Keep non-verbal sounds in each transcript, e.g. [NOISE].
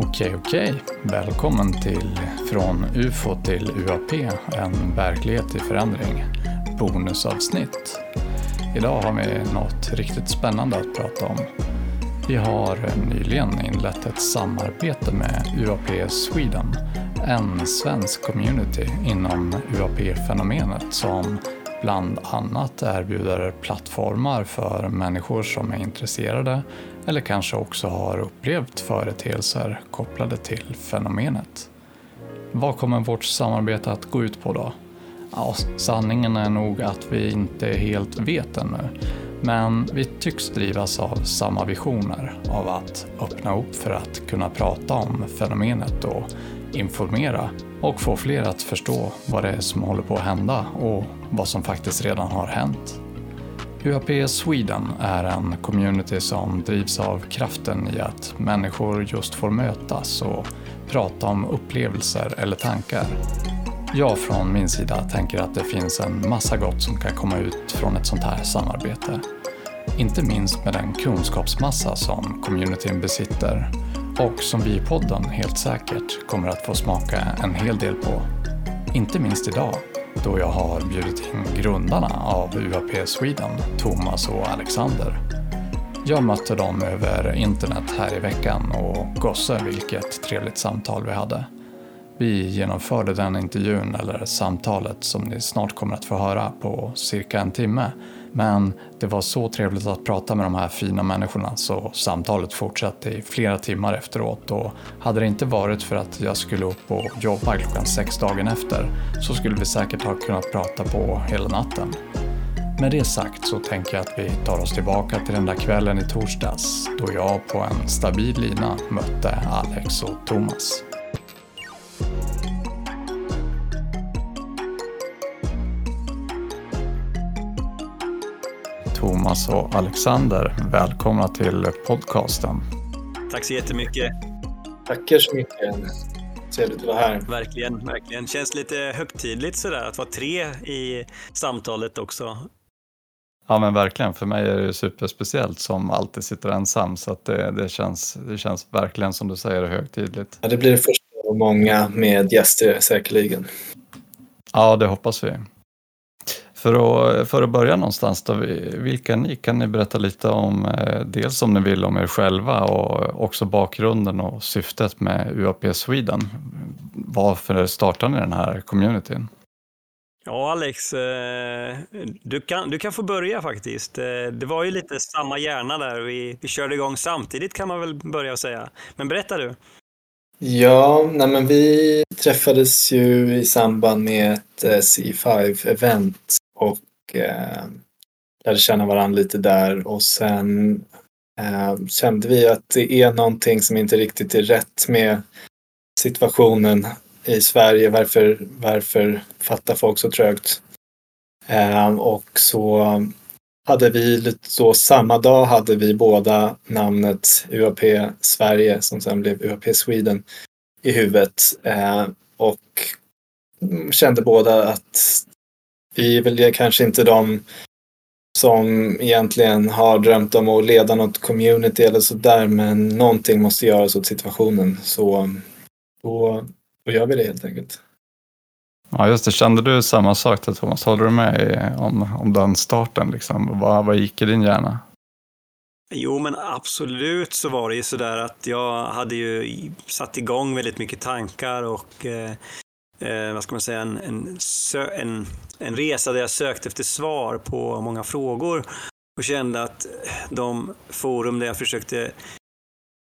Okej, okej. Välkommen till Från UFO till UAP, en verklighet i förändring. Bonusavsnitt. Idag har vi något riktigt spännande att prata om. Vi har nyligen inlett ett samarbete med UAP Sweden, en svensk community inom UAP-fenomenet som bland annat erbjuder plattformar för människor som är intresserade eller kanske också har upplevt företeelser kopplade till fenomenet. Vad kommer vårt samarbete att gå ut på då? Ja, sanningen är nog att vi inte helt vet ännu. Men vi tycks drivas av samma visioner, av att öppna upp för att kunna prata om fenomenet och informera och få fler att förstå vad det är som håller på att hända och vad som faktiskt redan har hänt. UAP Sweden är en community som drivs av kraften i att människor just får mötas och prata om upplevelser eller tankar. Jag från min sida tänker att det finns en massa gott som kan komma ut från ett sånt här samarbete. Inte minst med den kunskapsmassa som communityn besitter och som vi i podden helt säkert kommer att få smaka en hel del på. Inte minst idag då jag har bjudit in grundarna av UAP Sweden, Thomas och Alexander. Jag mötte dem över internet här i veckan och gosse vilket trevligt samtal vi hade. Vi genomförde den intervjun, eller samtalet, som ni snart kommer att få höra på cirka en timme men det var så trevligt att prata med de här fina människorna så samtalet fortsatte i flera timmar efteråt och hade det inte varit för att jag skulle upp och jobba klockan sex dagen efter så skulle vi säkert ha kunnat prata på hela natten. Med det sagt så tänker jag att vi tar oss tillbaka till den där kvällen i torsdags då jag på en stabil lina mötte Alex och Thomas. Thomas och Alexander. Välkomna till podcasten. Tack så jättemycket. Tackar så mycket. Trevligt att vara här. Verkligen, verkligen. Känns lite högtidligt sådär att vara tre i samtalet också. Ja men verkligen, för mig är det superspeciellt som alltid sitter ensam så att det, det, känns, det känns verkligen som du säger högtidligt. Ja, det blir det första av många med gäster säkerligen. Ja, det hoppas vi. För att, för att börja någonstans då, vilka ni? Kan ni berätta lite om, eh, dels om ni vill om er själva och också bakgrunden och syftet med UAP Sweden. Varför startade ni den här communityn? Ja, Alex, eh, du kan, du kan få börja faktiskt. Eh, det var ju lite samma hjärna där. Vi, vi körde igång samtidigt kan man väl börja säga. Men berätta du. Ja, nej men vi träffades ju i samband med ett C5-event och eh, lärde känna varandra lite där och sen eh, kände vi att det är någonting som inte riktigt är rätt med situationen i Sverige. Varför, varför fattar folk så trögt? Eh, och så hade vi lite så samma dag hade vi båda namnet UAP Sverige som sen blev UAP Sweden i huvudet eh, och mm, kände båda att är väl kanske inte de som egentligen har drömt om att leda något community eller sådär men någonting måste göras åt situationen så då, då gör vi det helt enkelt. Ja just det, kände du samma sak där Thomas? Håller du med om, om den starten? Liksom? Vad, vad gick i din hjärna? Jo, men absolut så var det ju sådär att jag hade ju satt igång väldigt mycket tankar och eh, eh, vad ska man säga, en, en, en, en resa där jag sökte efter svar på många frågor och kände att de forum där jag försökte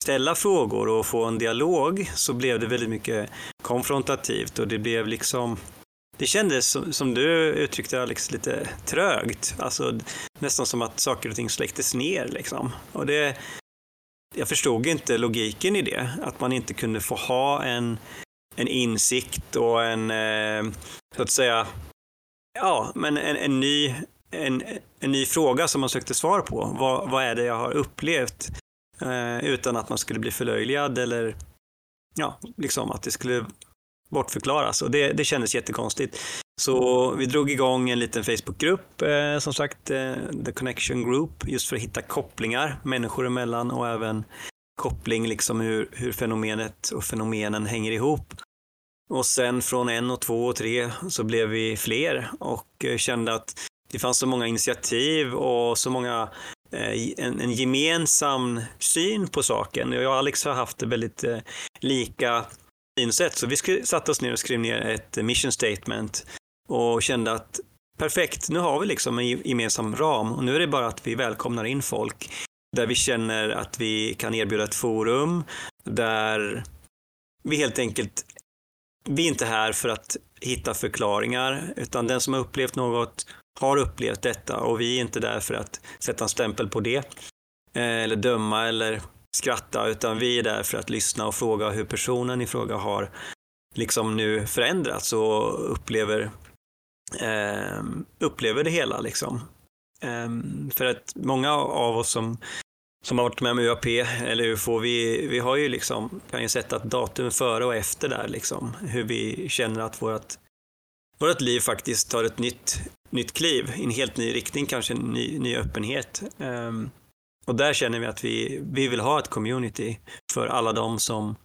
ställa frågor och få en dialog så blev det väldigt mycket konfrontativt och det blev liksom det kändes som, som du uttryckte Alex, lite trögt. Alltså nästan som att saker och ting släcktes ner liksom. Och det, jag förstod inte logiken i det. Att man inte kunde få ha en, en insikt och en, eh, så att säga, ja, men en, en, ny, en, en ny fråga som man sökte svar på. Vad, vad är det jag har upplevt? Eh, utan att man skulle bli förlöjligad eller ja, liksom att det skulle bortförklaras och det, det kändes jättekonstigt. Så vi drog igång en liten Facebookgrupp, eh, som sagt, eh, The Connection Group, just för att hitta kopplingar människor emellan och även koppling, liksom hur, hur fenomenet och fenomenen hänger ihop. Och sen från en och två och tre så blev vi fler och eh, kände att det fanns så många initiativ och så många eh, en, en, gemensam syn på saken. Jag och Alex har haft väldigt eh, lika synsätt, så vi satte oss ner och skrev ner ett mission statement och kände att perfekt, nu har vi liksom en gemensam ram och nu är det bara att vi välkomnar in folk där vi känner att vi kan erbjuda ett forum där vi helt enkelt vi är inte här för att hitta förklaringar, utan den som har upplevt något har upplevt detta och vi är inte där för att sätta en stämpel på det, eh, eller döma eller skratta, utan vi är där för att lyssna och fråga hur personen i fråga har liksom nu förändrats och upplever, eh, upplever det hela. Liksom. Eh, för att många av oss som som har varit med med UAP eller UFO, vi, vi har ju liksom, kan ju sätta ett datum före och efter där liksom, hur vi känner att vårt, vårt liv faktiskt tar ett nytt, nytt kliv, i en helt ny riktning, kanske en ny, ny öppenhet. Um, och där känner vi att vi, vi vill ha ett community för alla de som,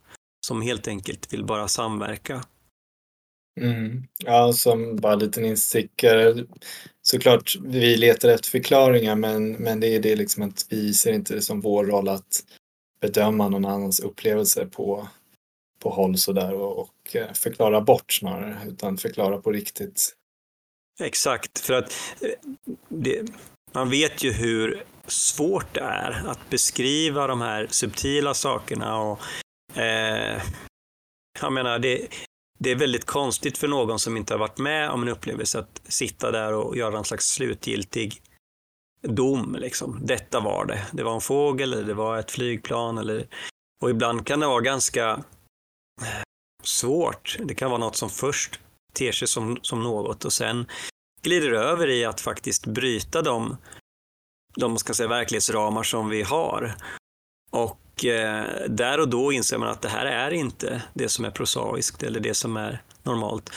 som helt enkelt vill bara samverka. Mm. Ja, som bara en liten instickare. Såklart, vi letar efter förklaringar men, men det är det liksom att vi ser inte det som vår roll att bedöma någon annans upplevelse på, på håll sådär och, och eh, förklara bort snarare, utan förklara på riktigt. Exakt, för att eh, det, man vet ju hur svårt det är att beskriva de här subtila sakerna och eh, jag menar, det, det är väldigt konstigt för någon som inte har varit med om en upplevelse att sitta där och göra en slags slutgiltig dom. Liksom. Detta var det. Det var en fågel eller det var ett flygplan. Eller... Och ibland kan det vara ganska eh, svårt. Det kan vara något som först ter sig som, som något och sen glider över i att faktiskt bryta de, de ska säga, verklighetsramar som vi har. Och eh, där och då inser man att det här är inte det som är prosaiskt eller det som är normalt.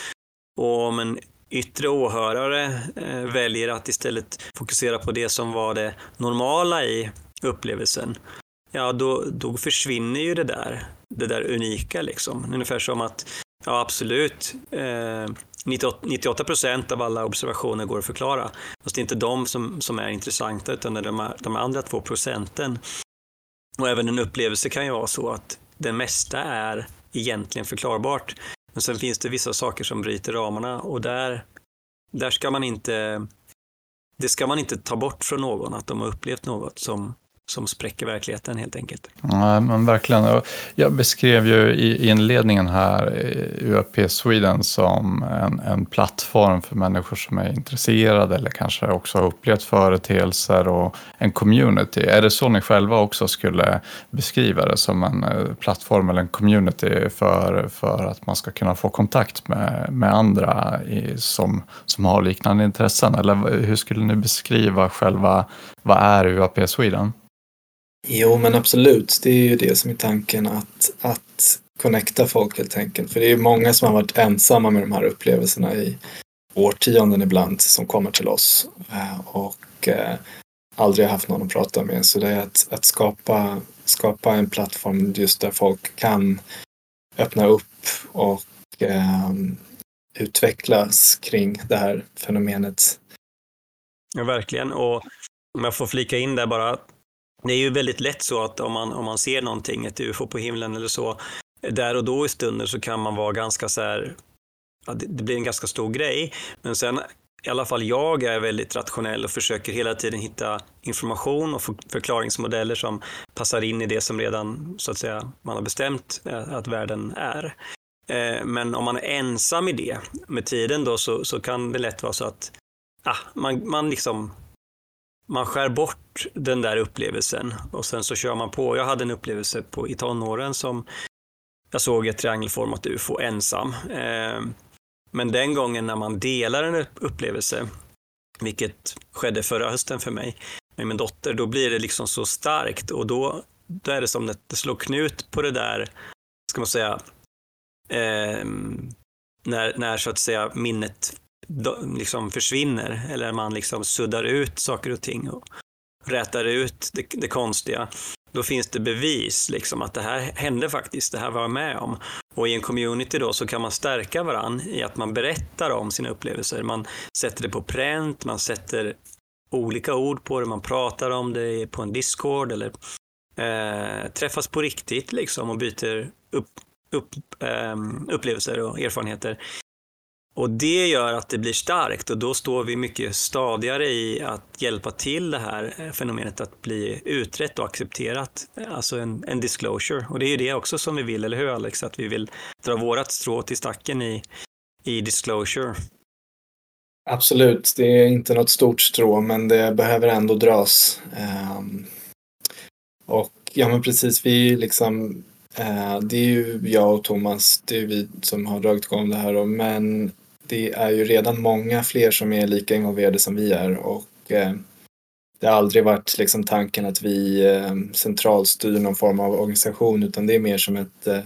Och om en yttre åhörare eh, väljer att istället fokusera på det som var det normala i upplevelsen, ja då, då försvinner ju det där, det där unika liksom. Ungefär som att, ja absolut, eh, 98 procent av alla observationer går att förklara. Fast det är inte de som, som är intressanta utan det är de, de andra två procenten och även en upplevelse kan ju vara så att det mesta är egentligen förklarbart. Men sen finns det vissa saker som bryter ramarna och där, där ska man inte, det ska man inte ta bort från någon, att de har upplevt något som, som spräcker verkligheten helt enkelt. Nej, men verkligen. Jag beskrev ju i inledningen här UAP Sweden som en, en plattform för människor som är intresserade eller kanske också har upplevt företeelser och en community. Är det så ni själva också skulle beskriva det som en eh, plattform eller en community för, för att man ska kunna få kontakt med, med andra i, som, som har liknande intressen? Eller hur skulle ni beskriva själva, vad är UAP Sweden? Jo, men absolut. Det är ju det som är tanken att, att connecta folk helt enkelt. För det är många som har varit ensamma med de här upplevelserna i årtionden ibland som kommer till oss eh, och eh, aldrig haft någon att prata med. Så det är att, att skapa, skapa en plattform just där folk kan öppna upp och eh, utvecklas kring det här fenomenet. Ja, verkligen. Och om jag får flika in där bara, det är ju väldigt lätt så att om man, om man ser någonting, ett ufo på himlen eller så, där och då i stunden så kan man vara ganska så här, ja, det, blir en ganska stor grej. Men sen i alla fall jag är väldigt rationell och försöker hela tiden hitta information och förklaringsmodeller som passar in i det som redan så att säga man har bestämt eh, att världen är. Eh, men om man är ensam i det med tiden då så, så kan det lätt vara så att ah, man, man liksom man skär bort den där upplevelsen och sen så kör man på. Jag hade en upplevelse på, i tonåren som jag såg ett triangelformat ufo ensam. Eh, men den gången när man delar en upplevelse, vilket skedde förra hösten för mig med min dotter, då blir det liksom så starkt och då, då är det som att det slår knut på det där, ska man säga, eh, när, när så att säga minnet liksom försvinner eller man liksom suddar ut saker och ting och rätar ut det, det konstiga. då finns det bevis liksom att det här hände faktiskt, det här var jag med om. Och i en community då så kan man stärka varann i att man berättar om sina upplevelser. Man sätter det på pränt, man sätter olika ord på det, man pratar om det på en Discord eller eh, träffas på riktigt liksom och byter upp, upp, eh, upplevelser och erfarenheter. Och det gör att det blir starkt och då står vi mycket stadigare i att hjälpa till det här eh, fenomenet att bli utrett och accepterat. Eh, alltså en, en disclosure. Och det är ju det också som vi vill, eller hur Alex? Att vi vill dra vårat strå till stacken i, i disclosure. Absolut, det är inte något stort strå men det behöver ändå dras. Um, och ja men precis, vi liksom eh, det är ju jag och Thomas, det är vi som har dragit igång det här då, men det är ju redan många fler som är lika involverade som vi är och eh, det har aldrig varit liksom tanken att vi eh, centralstyr någon form av organisation utan det är mer som ett eh,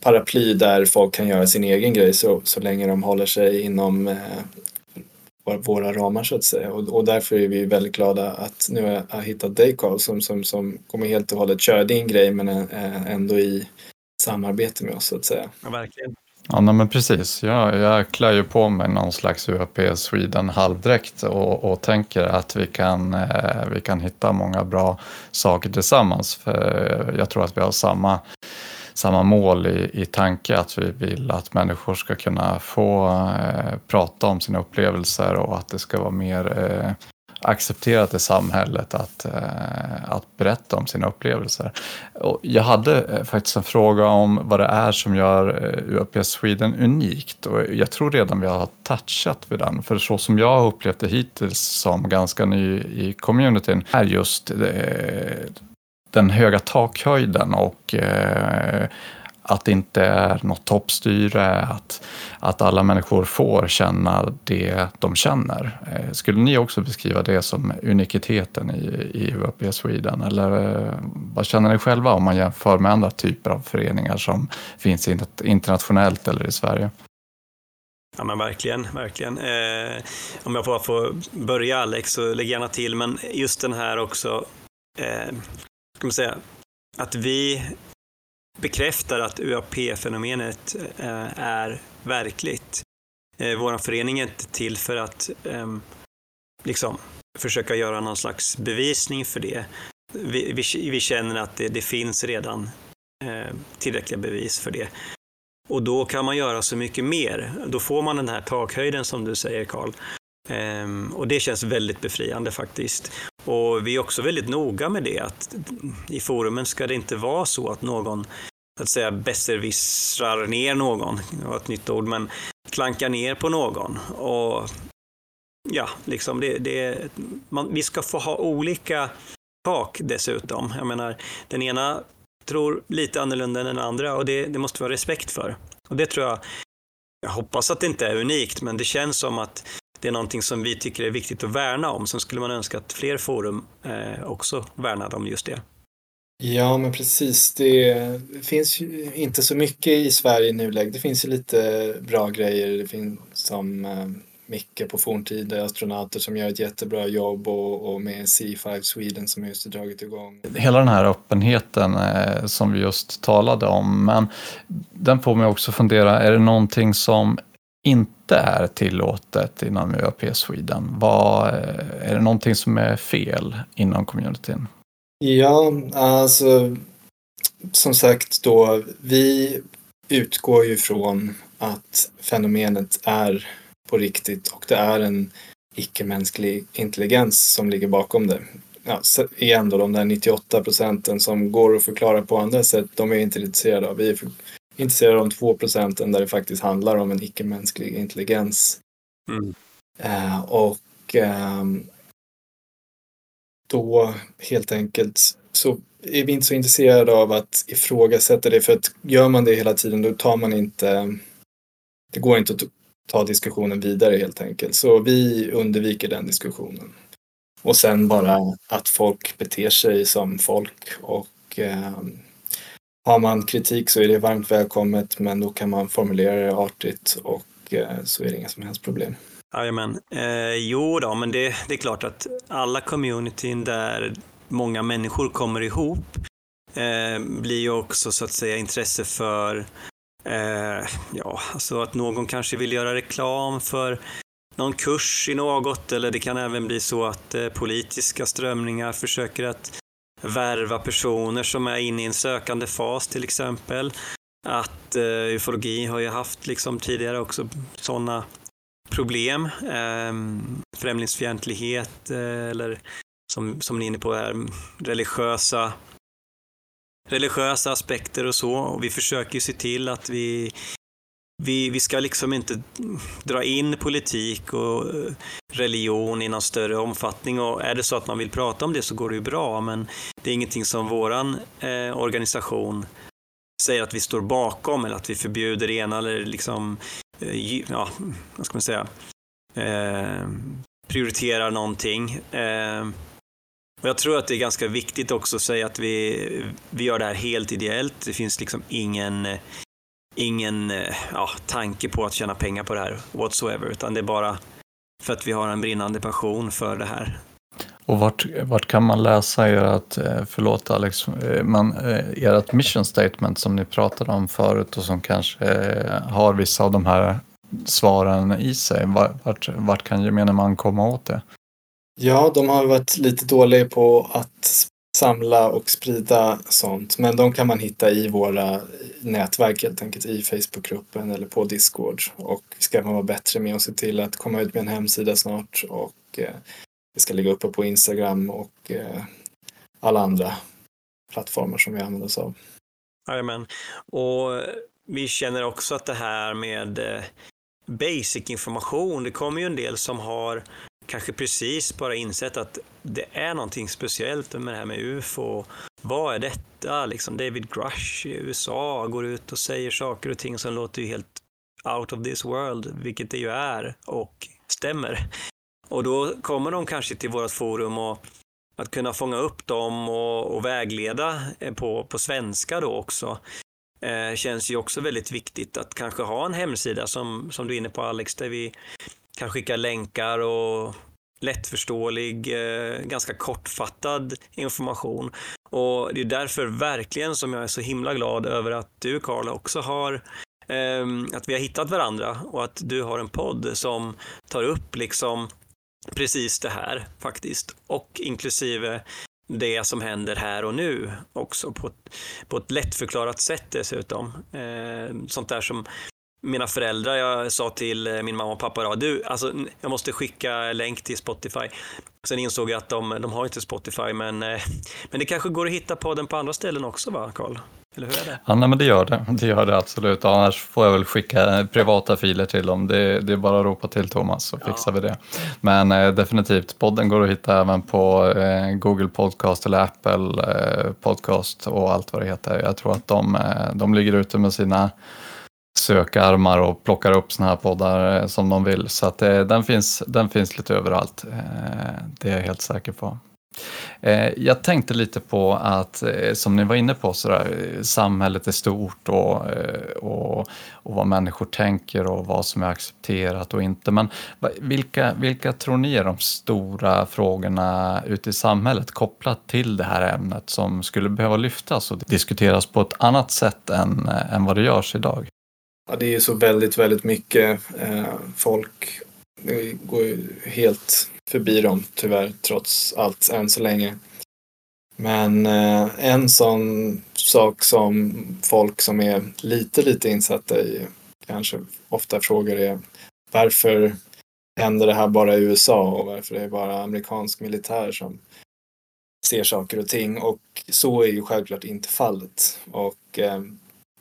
paraply där folk kan göra sin egen grej så, så länge de håller sig inom våra ramar så att säga. Och, och därför är vi väldigt glada att nu har jag hittat dig Carl som, som, som kommer helt och hållet köra din grej men ändå i samarbete med oss så att säga. Ja, verkligen. Ja, nej, men precis. Jag, jag klär ju på mig någon slags UAP Sweden halvdräkt och, och tänker att vi kan, eh, vi kan hitta många bra saker tillsammans. För jag tror att vi har samma samma mål i, i tanke, att vi vill att människor ska kunna få eh, prata om sina upplevelser och att det ska vara mer eh, accepterat i samhället att, eh, att berätta om sina upplevelser. Och jag hade eh, faktiskt en fråga om vad det är som gör eh, UAP Sweden unikt och jag tror redan vi har touchat vid den. För så som jag har upplevt det hittills som ganska ny i communityn är just den höga takhöjden och eh, att det inte är något toppstyre, att, att alla människor får känna det de känner. Eh, skulle ni också beskriva det som unikiteten i, i UAP Sweden? Eller eh, vad känner ni själva om man jämför med andra typer av föreningar som finns internationellt eller i Sverige? Ja men verkligen, verkligen. Eh, om jag bara får börja Alex, så lägg gärna till, men just den här också eh, ska man säga, att vi bekräftar att UAP-fenomenet eh, är verkligt. Eh, vår förening är inte till för att ehm, liksom, försöka göra någon slags bevisning för det. Vi, vi, vi känner att det, det finns redan eh, tillräckliga bevis för det. Och då kan man göra så mycket mer. Då får man den här takhöjden som du säger Karl. Ehm, och det känns väldigt befriande faktiskt. Och vi är också väldigt noga med det att i forumen ska det inte vara så att någon att säga besserwissrar ner någon, det var ett nytt ord, men klankar ner på någon. Och ja, liksom det, det man, vi ska få ha olika tak dessutom. Jag menar, den ena tror lite annorlunda än den andra och det, det måste vi ha respekt för. Och det tror jag, jag hoppas att det inte är unikt, men det känns som att det är någonting som vi tycker är viktigt att värna om. Sen skulle man önska att fler forum eh, också värnade om just det. Ja, men precis. Det finns ju inte så mycket i Sverige i nuläget. Det finns ju lite bra grejer. Det finns som eh, Micke på forntida astronauter som gör ett jättebra jobb och, och med C5 Sweden som just har dragit igång. Hela den här öppenheten eh, som vi just talade om, men den får mig också fundera, är det någonting som inte är tillåtet inom UAP Sweden? Vad, eh, är det någonting som är fel inom communityn? Ja, alltså som sagt då, vi utgår ju från att fenomenet är på riktigt och det är en icke-mänsklig intelligens som ligger bakom det. Ja, igen då, de där 98 procenten som går att förklara på andra sätt, de är inte intresserade av. Vi är intresserad av de två procenten där det faktiskt handlar om en icke-mänsklig intelligens. Mm. Eh, och eh, då helt enkelt så är vi inte så intresserade av att ifrågasätta det för att gör man det hela tiden då tar man inte det går inte att ta diskussionen vidare helt enkelt. Så vi undviker den diskussionen. Och sen bara att folk beter sig som folk och eh, har man kritik så är det varmt välkommet men då kan man formulera det artigt och eh, så är det inga som helst problem. Jajamän. Eh, jo då, men det, det är klart att alla communityn där många människor kommer ihop eh, blir ju också så att säga intresse för eh, ja, alltså att någon kanske vill göra reklam för någon kurs i något eller det kan även bli så att eh, politiska strömningar försöker att värva personer som är inne i en sökande fas till exempel. Att eh, ufologi har ju haft liksom tidigare också sådana problem. Eh, främlingsfientlighet eh, eller som, som ni är inne på här, religiösa religiösa aspekter och så. Och vi försöker ju se till att vi, vi, vi ska liksom inte dra in politik och eh, religion i någon större omfattning. Och är det så att man vill prata om det så går det ju bra, men det är ingenting som våran eh, organisation säger att vi står bakom eller att vi förbjuder det ena eller liksom, eh, ja, vad ska man säga, eh, prioriterar någonting. Eh, och jag tror att det är ganska viktigt också att säga att vi, vi gör det här helt ideellt. Det finns liksom ingen, eh, ingen ja, tanke på att tjäna pengar på det här whatsoever, utan det är bara för att vi har en brinnande passion för det här. Och vart, vart kan man läsa ert, eh, förlåt Alex, eh, man, eh, ert mission statement som ni pratade om förut och som kanske har vissa av de här svaren i sig? Vart, vart kan gemene man komma åt det? Ja, de har varit lite dåliga på att samla och sprida sånt. Men de kan man hitta i våra nätverk helt enkelt, i Facebookgruppen eller på Discord. Och vi ska vara bättre med att se till att komma ut med en hemsida snart och eh, vi ska ligga uppe på Instagram och eh, alla andra plattformar som vi använder oss av. Jajamän. Och vi känner också att det här med eh, basic information, det kommer ju en del som har kanske precis bara insett att det är någonting speciellt med det här med UFO. Vad är detta? Liksom David Grush i USA går ut och säger saker och ting som låter ju helt out of this world, vilket det ju är och stämmer. Och då kommer de kanske till vårt forum och att kunna fånga upp dem och, och vägleda eh, på, på svenska då också eh, känns ju också väldigt viktigt att kanske ha en hemsida som, som du är inne på Alex, där vi kan skicka länkar och lättförståelig, eh, ganska kortfattad information. Och det är därför verkligen som jag är så himla glad över att du Karla också har ehm, att vi har hittat varandra och att du har en podd som tar upp liksom precis det här faktiskt och inklusive det som händer här och nu också på ett, på ett lättförklarat sätt dessutom. Ehm, sånt där som mina föräldrar, jag sa till eh, min mamma och pappa du, alltså, jag måste skicka länk till Spotify. Sen insåg jag att de, de har inte Spotify, men, eh, men det kanske går att hitta podden på andra ställen också, va, Karl? Eller hur är det? Ja, nej, men det gör det. Det gör det absolut. Annars får jag väl skicka privata filer till dem. Det, det är bara att ropa till Thomas så fixar ja. vi det. Men eh, definitivt, podden går att hitta även på eh, Google Podcast eller Apple eh, Podcast och allt vad det heter. Jag tror att de, eh, de ligger ute med sina sökarmar och plockar upp såna här poddar eh, som de vill. Så att eh, den, finns, den finns lite överallt. Eh, det är jag helt säker på. Eh, jag tänkte lite på att, eh, som ni var inne på, sådär, samhället är stort och, och, och vad människor tänker och vad som är accepterat och inte. Men vilka, vilka tror ni är de stora frågorna ute i samhället kopplat till det här ämnet som skulle behöva lyftas och diskuteras på ett annat sätt än, än vad det görs idag? Ja, det är ju så väldigt, väldigt mycket. Eh, folk går ju helt förbi dem tyvärr, trots allt än så länge. Men eh, en sån sak som folk som är lite, lite insatta i kanske ofta frågar är varför händer det här bara i USA och varför det är bara amerikansk militär som ser saker och ting. Och så är ju självklart inte fallet. Och eh,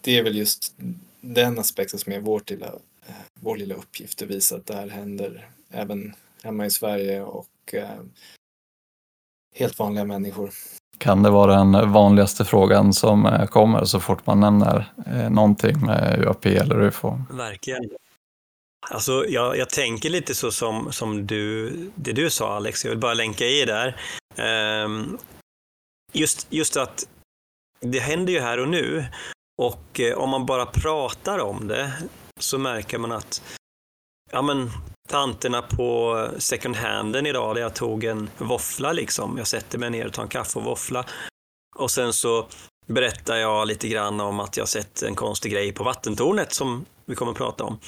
det är väl just den aspekten som är vårt lilla, eh, vår lilla uppgift att visa att det här händer även hemma i Sverige och eh, helt vanliga människor. Kan det vara den vanligaste frågan som eh, kommer så fort man nämner någonting med UAP eller UFO? Verkligen. Alltså, jag, jag tänker lite så som, som du, det du sa Alex, jag vill bara länka i där. Um, just, just att det händer ju här och nu och eh, om man bara pratar om det så märker man att ja, men, tanterna på second handen idag där jag tog en våffla liksom. Jag sätter mig ner och tar en kaffe och våffla. Och sen så berättar jag lite grann om att jag sett en konstig grej på vattentornet som vi kommer att prata om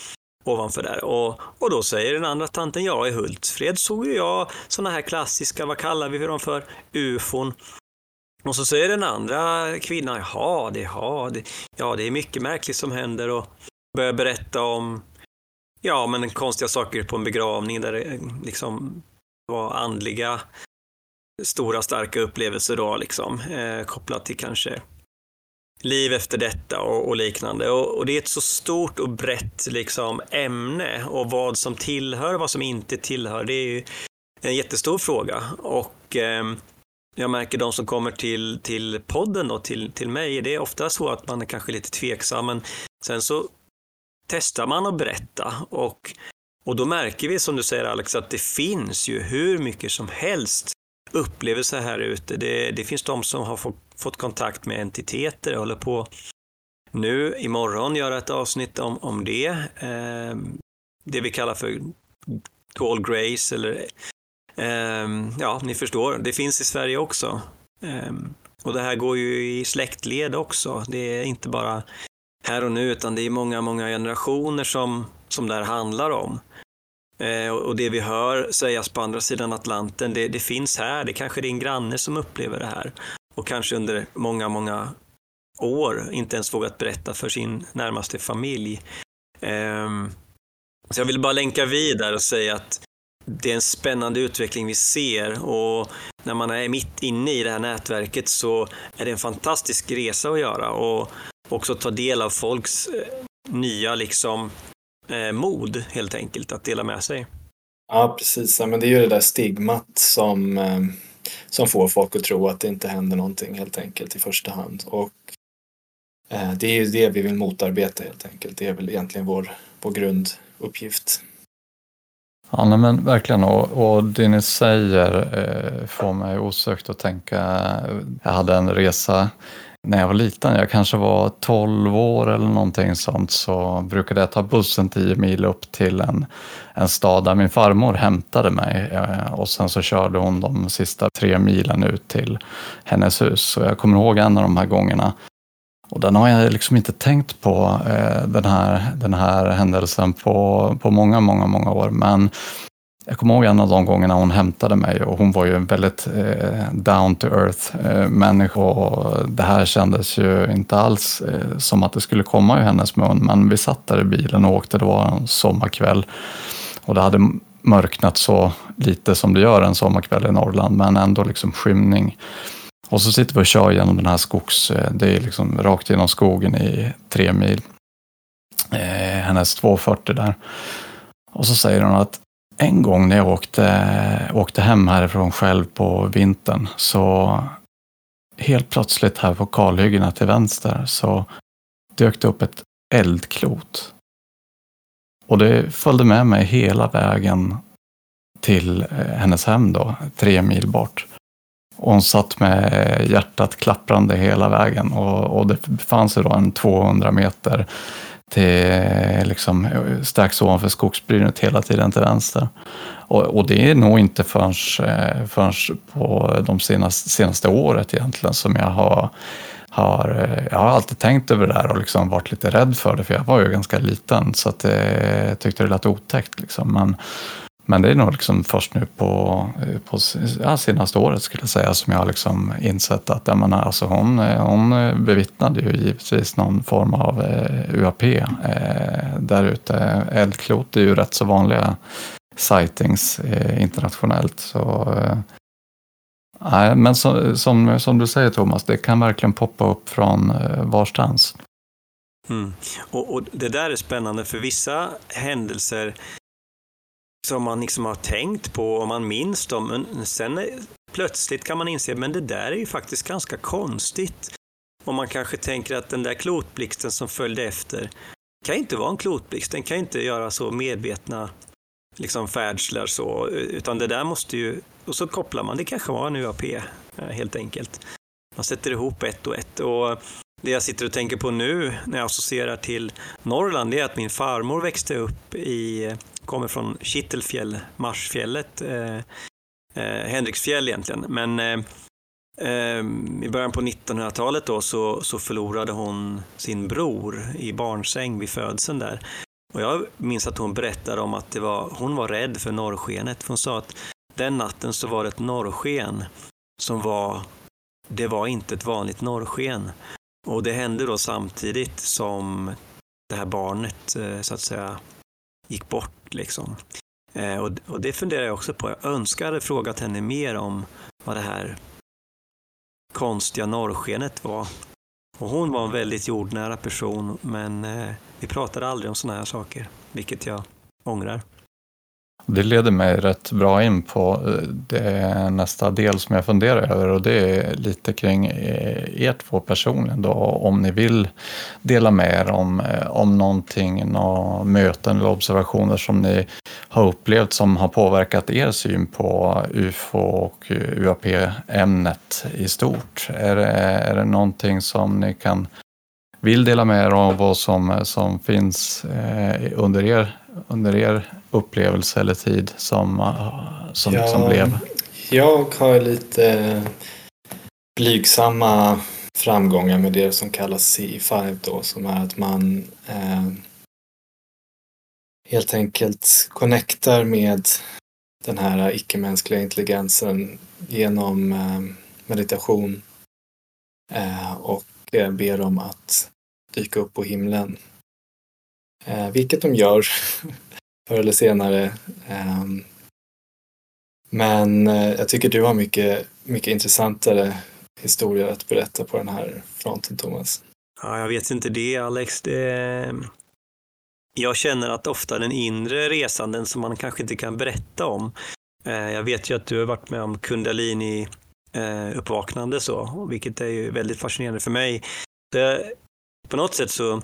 ovanför där. Och, och då säger den andra tanten, ja i Hultsfred såg ju jag sådana här klassiska, vad kallar vi dem för, ufon. Och så säger den andra kvinnan, jaha, det, ja, det, ja, det är mycket märkligt som händer och börjar berätta om ja, men konstiga saker på en begravning där det eh, liksom var andliga stora starka upplevelser då liksom eh, kopplat till kanske liv efter detta och, och liknande. Och, och, det är ett så stort och brett liksom ämne och vad som tillhör och vad som inte tillhör, det är ju en jättestor fråga. Och eh, jag märker de som kommer till, till podden och till, till mig, det är ofta så att man är kanske lite tveksam, men sen så testar man att berätta och, och då märker vi som du säger Alex att det finns ju hur mycket som helst upplevelser här ute. Det, det finns de som har fått, fått kontakt med entiteter och håller på nu imorgon göra ett avsnitt om, om det. Eh, det vi kallar för tall grace eller Ehm, ja, ni förstår, det finns i Sverige också. Eh, och det här går ju i släktled också. Det är inte bara här och nu, utan det är många, många generationer som, som det här handlar om. Eh, och det vi hör sägas på andra sidan Atlanten, det, det finns här. Det är kanske är din granne som upplever det här. Och kanske under många, många år inte ens vågat berätta för sin närmaste familj. Eh, så jag vill bara länka vidare och säga att det är en spännande utveckling vi ser och när man är mitt inne i det här nätverket så är det en fantastisk resa att göra och också ta del av folks eh, nya liksom eh, mod helt enkelt att dela med sig. Ja, precis. Ja, men det är ju det där stigmat som, eh, som får folk att tro att det inte händer någonting helt enkelt i första hand. Och eh, det är ju det vi vill motarbeta helt enkelt. Det är väl egentligen vår, vår grunduppgift. Ja, nej, men verkligen. Och, och det ni säger eh, får mig osökt att tänka. Jag hade en resa när jag var liten, jag kanske var 12 år eller någonting sånt, så brukade jag ta bussen 10 mil upp till en, en stad där min farmor hämtade mig eh, och sen så körde hon de sista tre milen ut till hennes hus. Så jag kommer ihåg en av de här gångerna och den har jag liksom inte tänkt på, eh, den, här, den här händelsen på, på många, många, många år. Men jag kommer ihåg en av de gångerna hon hämtade mig och hon var ju en väldigt eh, down to earth eh, människa och det här kändes ju inte alls eh, som att det skulle komma ur hennes mun. Men vi satt där i bilen och åkte, det var en sommarkväll och det hade mörknat så lite som det gör en sommarkväll i Norrland, men ändå liksom skymning. Och så sitter vi och kör genom den här skogs, eh, det är liksom rakt genom skogen i tre mil. Eh, hennes 240 där. Och så säger hon att en gång när jag åkte, åkte hem härifrån själv på vintern så helt plötsligt här på kalhyggena till vänster så dök det upp ett eldklot. Och det följde med mig hela vägen till eh, hennes hem då, tre mil bort. Och hon satt med hjärtat klapprande hela vägen och, och det fanns ju då en 200 meter till liksom, strax ovanför skogsbrynet hela tiden till vänster. Och, och det är nog inte förrän, eh, förrän på de senaste, senaste året egentligen som jag har har, eh, jag har alltid tänkt över det där och liksom varit lite rädd för det, för jag var ju ganska liten så att jag tyckte det lät otäckt. Liksom. Men men det är nog liksom först nu på, på ja, senaste året skulle jag säga som jag har liksom insett att jag menar, alltså hon, hon bevittnade ju givetvis någon form av eh, UAP eh, där ute. Eldklot är ju rätt så vanliga sightings eh, internationellt. Så, eh, men så, som, som du säger Thomas, det kan verkligen poppa upp från eh, varstans. Mm. Och, och, det där är spännande för vissa händelser som man liksom har tänkt på och man minns dem. Men sen plötsligt kan man inse, men det där är ju faktiskt ganska konstigt. Och man kanske tänker att den där klotblixten som följde efter kan inte vara en klotblixt, den kan inte göra så medvetna liksom färdslar så, utan det där måste ju, och så kopplar man, det kanske var en UAP eh, helt enkelt. Man sätter ihop ett och ett och det jag sitter och tänker på nu när jag associerar till Norrland, det är att min farmor växte upp i kommer från Kittelfjäll, Marsfjället, eh, eh, Henriksfjäll egentligen. Men eh, eh i början på 1900-talet då så, så förlorade hon sin bror i barnsäng vid födseln där. Och jag minns att hon berättade om att det var, hon var rädd för norrskenet. Hon sa att den natten så var det ett norrsken som var, det var inte ett vanligt norrsken. Och det hände då samtidigt som det här barnet eh, så att säga gick bort. Liksom. Eh, och, och det funderar jag också på. Jag önskar hade frågat henne mer om vad det här konstiga norrskenet var. Och hon var en väldigt jordnära person, men eh, vi pratade aldrig om sådana här saker, vilket jag ångrar. Det leder mig rätt bra in på eh, det nästa del som jag funderar över och det är lite kring eh, er två personligen då, om ni vill dela med er om, eh, om någonting, några möten eller observationer som ni har upplevt som har påverkat er syn på UFO och UAP-ämnet i stort. Är det, är det någonting som ni kan vill dela med er av vad som, som finns under er under er upplevelse eller tid som, som ja, liksom blev? Jag har lite blygsamma framgångar med det som kallas C5 då som är att man eh, helt enkelt connectar med den här icke-mänskliga intelligensen genom eh, meditation eh, och eh, ber dem att dyka upp på himlen Eh, vilket de gör [LAUGHS] förr eller senare. Eh, men eh, jag tycker du har mycket, mycket intressantare historier att berätta på den här fronten, Thomas. Ja, jag vet inte det, Alex. Det... Jag känner att ofta den inre resan, den som man kanske inte kan berätta om. Eh, jag vet ju att du har varit med om kundalini eh, uppvaknande så, vilket är ju väldigt fascinerande för mig. Det, på något sätt så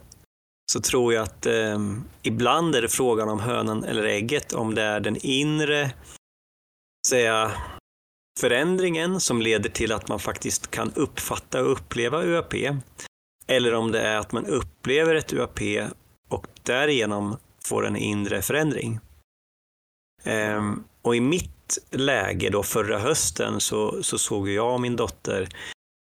så tror jag att eh, ibland är det frågan om hönan eller ägget, om det är den inre säga, förändringen som leder till att man faktiskt kan uppfatta och uppleva UAP. Eller om det är att man upplever ett UAP och därigenom får en inre förändring. Eh, och i mitt läge då förra hösten så, så såg jag och min dotter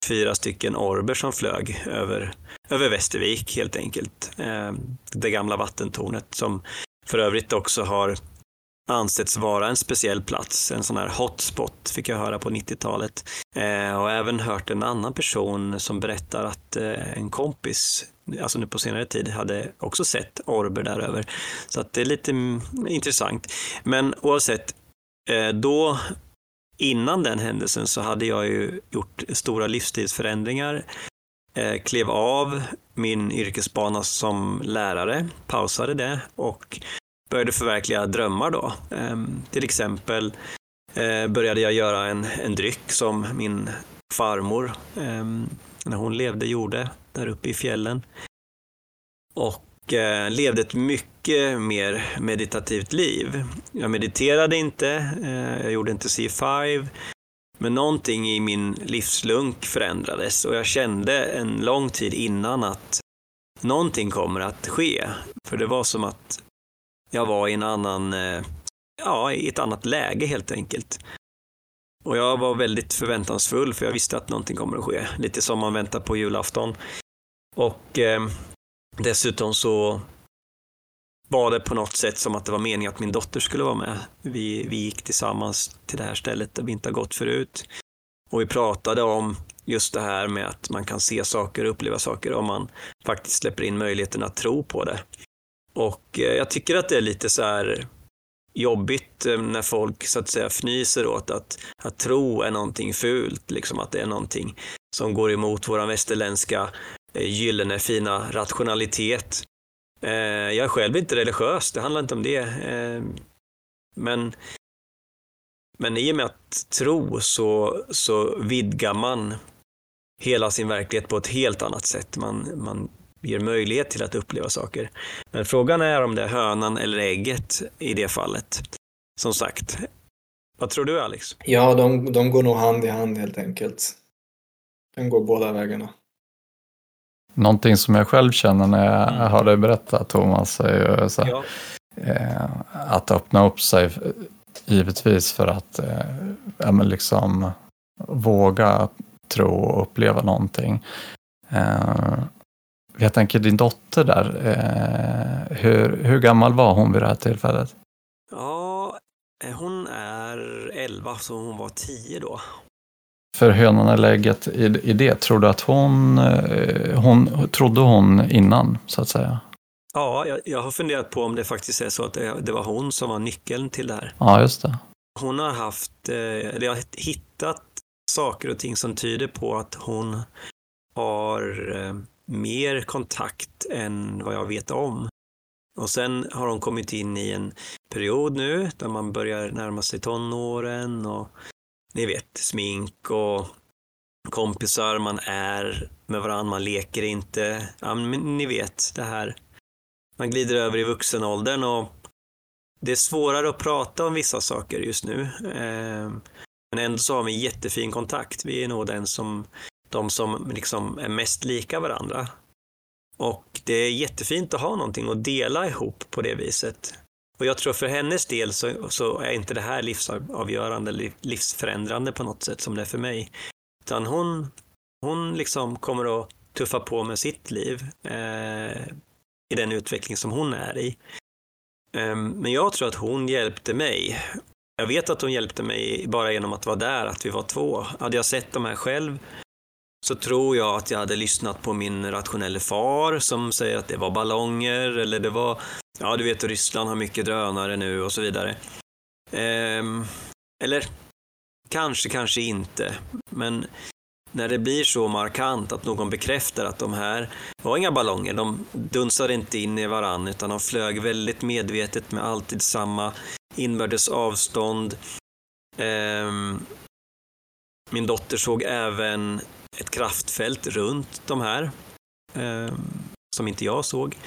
fyra stycken orber som flög över, över Västervik helt enkelt. Eh, det gamla vattentornet som för övrigt också har ansetts vara en speciell plats, en sån här hotspot fick jag höra på 90-talet. Eh, och även hört en annan person som berättar att eh, en kompis, alltså nu på senare tid, hade också sett orber där över. Så att det är lite mm, intressant. Men oavsett, eh, då innan den händelsen så hade jag ju gjort stora livsstilsförändringar. Eh, klev av min yrkesbana som lärare, pausade det och började förverkliga drömmar då. Eh, till exempel eh, började jag göra en, en dryck som min farmor, ehm, när hon levde, gjorde där uppe i fjällen. Och Eh, levde ett mycket mer meditativt liv. Jag mediterade inte, eh, jag gjorde inte C5, men någonting i min livslunk förändrades och jag kände en lång tid innan att någonting kommer att ske. För det var som att jag var i en annan, eh, ja, i ett annat läge helt enkelt. Och jag var väldigt förväntansfull för jag visste att någonting kommer att ske. Lite som man väntar på julafton. Och eh, Dessutom så var det på något sätt som att det var meningen att min dotter skulle vara med. Vi, vi gick tillsammans till det här stället där vi inte har gått förut. Och vi pratade om just det här med att man kan se saker och uppleva saker om man faktiskt släpper in möjligheten att tro på det. Och eh, jag tycker att det är lite så här jobbigt eh, när folk så att säga fnyser åt att, att tro är någonting fult, liksom att det är någonting som går emot våran västerländska Eh, gyllene fina rationalitet. Eh, jag är själv inte religiös, det handlar inte om det. Eh, men, men i och med att tro så, så vidgar man hela sin verklighet på ett helt annat sätt. Man, man ger möjlighet till att uppleva saker. Men frågan är om det är hönan eller ägget i det fallet. Som sagt, vad tror du Alex? Ja, de, de går nog hand i hand helt enkelt. De går båda vägarna. Någonting som jag själv känner när jag mm. hör dig berätta Thomas är ju så här, ja. eh, att öppna upp sig givetvis för att eh, ja, men liksom våga tro och uppleva någonting. Eh, jag tänker din dotter där, eh, hur, hur gammal var hon vid det här tillfället? Ja, hon är 11 så hon var 10 då. För hönan eller ägget i, i det, tror du att hon, eh, hon, trodde hon innan så att säga? Ja, jag, jag, har funderat på om det faktiskt är så att det, det, var hon som var nyckeln till det här. Ja, just det. Hon har haft, eller jag har hittat saker och ting som tyder på att hon har eh, mer kontakt än vad jag vet om. Och sen har hon kommit in i en period nu där man börjar närma sig tonåren och ni vet, smink och kompisar, man är med varandra, man leker inte. Ja, men ni vet det här. Man glider över i vuxenåldern och det är svårare att prata om vissa saker just nu. Ehm, men ändå så har vi jättefin kontakt. Vi är nog den som, de som liksom är mest lika varandra. Och det är jättefint att ha någonting att dela ihop på det viset. Och jag tror för hennes del så, så är inte det här livsavgörande livsförändrande på något sätt som det är för mig. Utan hon, hon liksom kommer att tuffa på med sitt liv eh, i den utveckling som hon är i. Eh, men jag tror att hon hjälpte mig. Jag vet att hon hjälpte mig bara genom att vara där, att vi var två. Hade jag sett de här själv så tror jag att jag hade lyssnat på min rationelle far som säger att det var ballonger eller det var Ja, du vet Ryssland har mycket drönare nu och så vidare. Ehm, eller kanske, kanske inte. Men när det blir så markant att någon bekräftar att de här var inga ballonger, de dunsade inte in i varann utan de flög väldigt medvetet med alltid samma inbördes avstånd. Ehm, min dotter såg även ett kraftfält runt de här eh, som inte jag såg.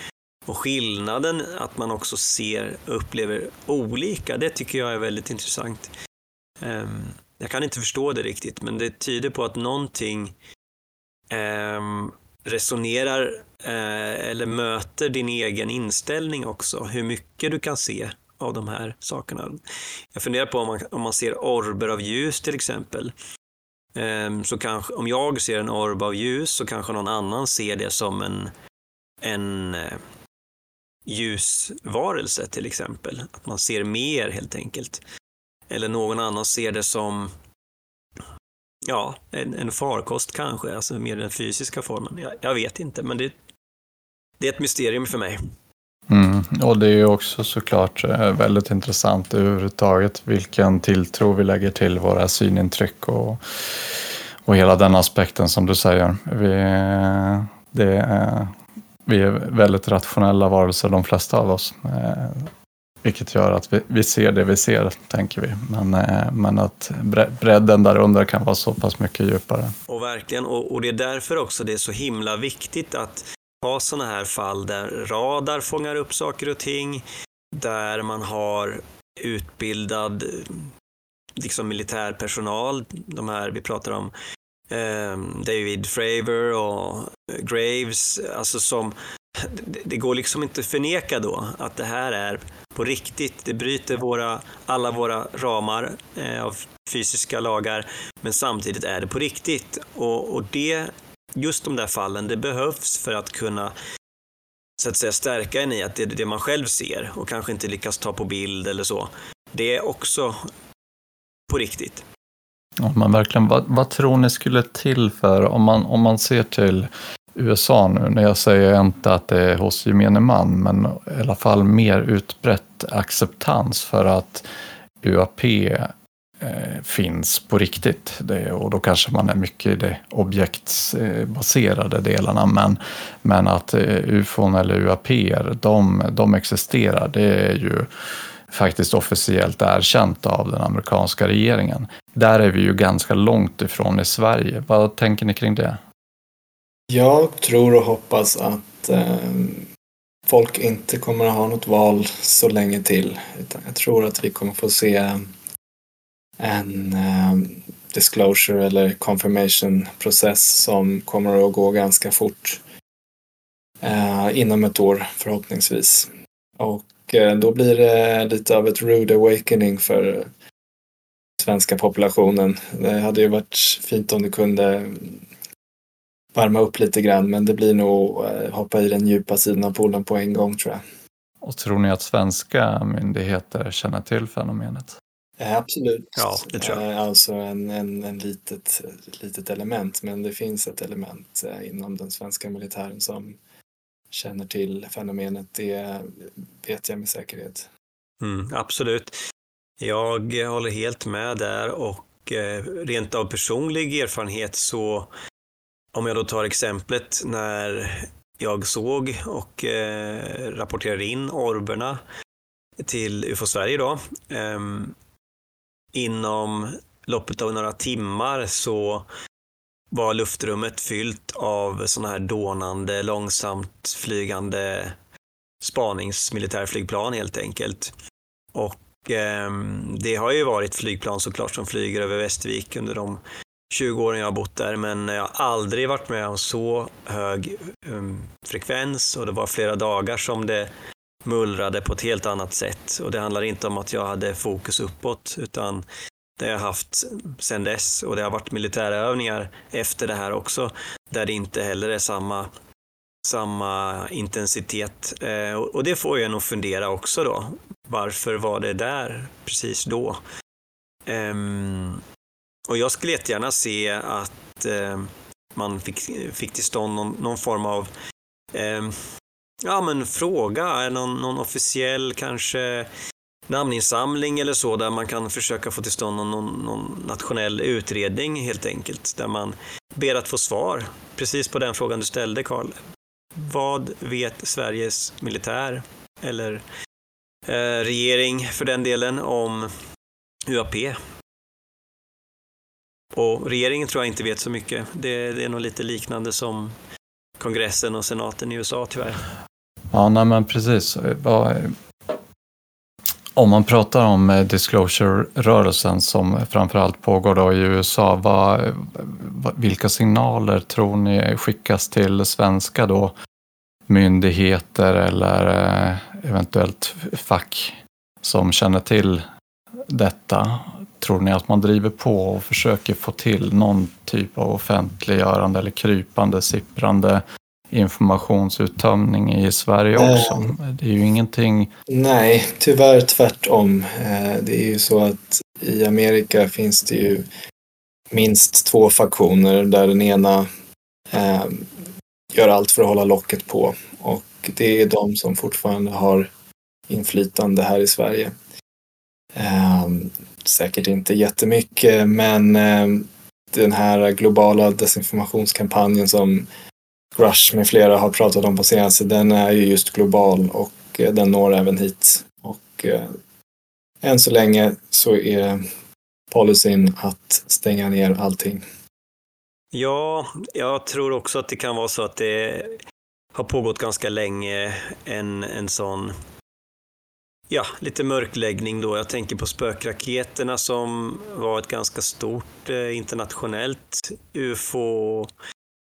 Och skillnaden att man också ser och upplever olika, det tycker jag är väldigt intressant. Ehm, jag kan inte förstå det riktigt, men det tyder på att någonting ehm, resonerar eh, eller möter din egen inställning också. Hur mycket du kan se av de här sakerna. Jag funderar på om man, om man ser orber av ljus till exempel. Ehm, så kanske, om jag ser en orb av ljus så kanske någon annan ser det som en, en eh, ljusvarelse till exempel. Att man ser mer helt enkelt. Eller någon annan ser det som ja, en, en farkost kanske, alltså mer den fysiska formen. Jag, jag vet inte, men det, det är ett mysterium för mig. Mm. Och det är ju också såklart eh, väldigt intressant överhuvudtaget vilken tilltro vi lägger till våra synintryck och, och hela den aspekten som du säger. Vi, det, är vi är väldigt rationella varelser de flesta av oss. Eh, vilket gör att vi, vi ser det vi ser, tänker vi. Men, eh, men att bredden där under kan vara så pass mycket djupare. Och verkligen, och, och det är därför också det är så himla viktigt att ha sådana här fall där radar fångar upp saker och ting, där man har utbildad liksom militärpersonal, de här vi pratar om eh, David Fravor och Graves, alltså som det går liksom inte att förneka då att det här är på riktigt. Det bryter våra, alla våra ramar eh, av fysiska lagar, men samtidigt är det på riktigt. Och, och det, just de där fallen, det behövs för att kunna så att säga stärka en i att det är det man själv ser och kanske inte lyckas ta på bild eller så. Det är också på riktigt. Om man verkligen, vad, vad tror ni skulle till för, om man, om man ser till USA nu, när jag säger inte att det är hos gemene man, men i alla fall mer utbrett acceptans för att UAP Eh, finns på riktigt. Det, och då kanske man är mycket i de objektsbaserade delarna, men, men att eh, UFON eller UAP, de, de existerar, det är ju faktiskt officiellt erkänt av den amerikanska regeringen. Där är vi ju ganska långt ifrån i Sverige. Vad tänker ni kring det? Jag tror och hoppas att eh, folk inte kommer att ha något val så länge till. Utan jag tror att vi kommer få se en eh, disclosure eller confirmation process som kommer att gå ganska fort. Eh, inom ett år förhoppningsvis. Och eh, då blir det lite av ett rude awakening för svenska populationen. Det hade ju varit fint om det kunde värma upp lite grann men det blir nog eh, hoppa i den djupa sidan av poolen på en gång tror jag. Och tror ni att svenska myndigheter känner till fenomenet? Eh, absolut. Ja, det tror jag. Eh, Alltså en, en, en litet, litet element, men det finns ett element eh, inom den svenska militären som känner till fenomenet. Det vet jag med säkerhet. Mm, absolut. Jag håller helt med där och rent av personlig erfarenhet så om jag då tar exemplet när jag såg och rapporterade in orberna till UFO Sverige då inom loppet av några timmar så var luftrummet fyllt av sådana här dånande, långsamt flygande spaningsmilitärflygplan helt enkelt. Och eh, det har ju varit flygplan såklart som flyger över Västervik under de 20 åren jag har bott där, men jag har aldrig varit med om så hög um, frekvens och det var flera dagar som det mullrade på ett helt annat sätt. Och det handlar inte om att jag hade fokus uppåt, utan det har jag haft sedan dess och det har varit militärövningar efter det här också, där det inte heller är samma, samma intensitet. Eh, och det får jag nog fundera också då. Varför var det där precis då? Ehm, och jag skulle jättegärna se att eh, man fick, fick till stånd någon, någon form av eh, ja, men fråga, någon, någon officiell kanske namninsamling eller så där man kan försöka få till stånd någon, någon, någon nationell utredning helt enkelt. Där man ber att få svar precis på den frågan du ställde Karl. Vad vet Sveriges militär eller eh, regering för den delen om UAP? Och regeringen tror jag inte vet så mycket. Det, det är nog lite liknande som kongressen och senaten i USA tyvärr. Ja, nej men precis. Om man pratar om eh, disclosure-rörelsen som framförallt pågår då i USA, vad, vilka signaler tror ni skickas till svenska då myndigheter eller eh, eventuellt fack som känner till detta? Tror ni att man driver på och försöker få till någon typ av offentliggörande eller krypande, sipprande informationsuttömning i Sverige också? Det är ju ingenting Nej, tyvärr tvärtom. Eh, Det är ju så att i Amerika finns det ju minst två faktioner där den ena eh, gör allt för att hålla locket på och det är de som fortfarande har inflytande här i Sverige. Eh, säkert inte jättemycket men eh, den här globala desinformationskampanjen som Rush med flera har pratat om på senaste, den är ju just global och eh, den når även hit. Och eh, än så länge så är policyn att stänga ner allting. Ja, jag tror också att det kan vara så att det har pågått ganska länge en, en sån Ja, lite mörkläggning då. Jag tänker på spökraketerna som var ett ganska stort eh, internationellt UFO,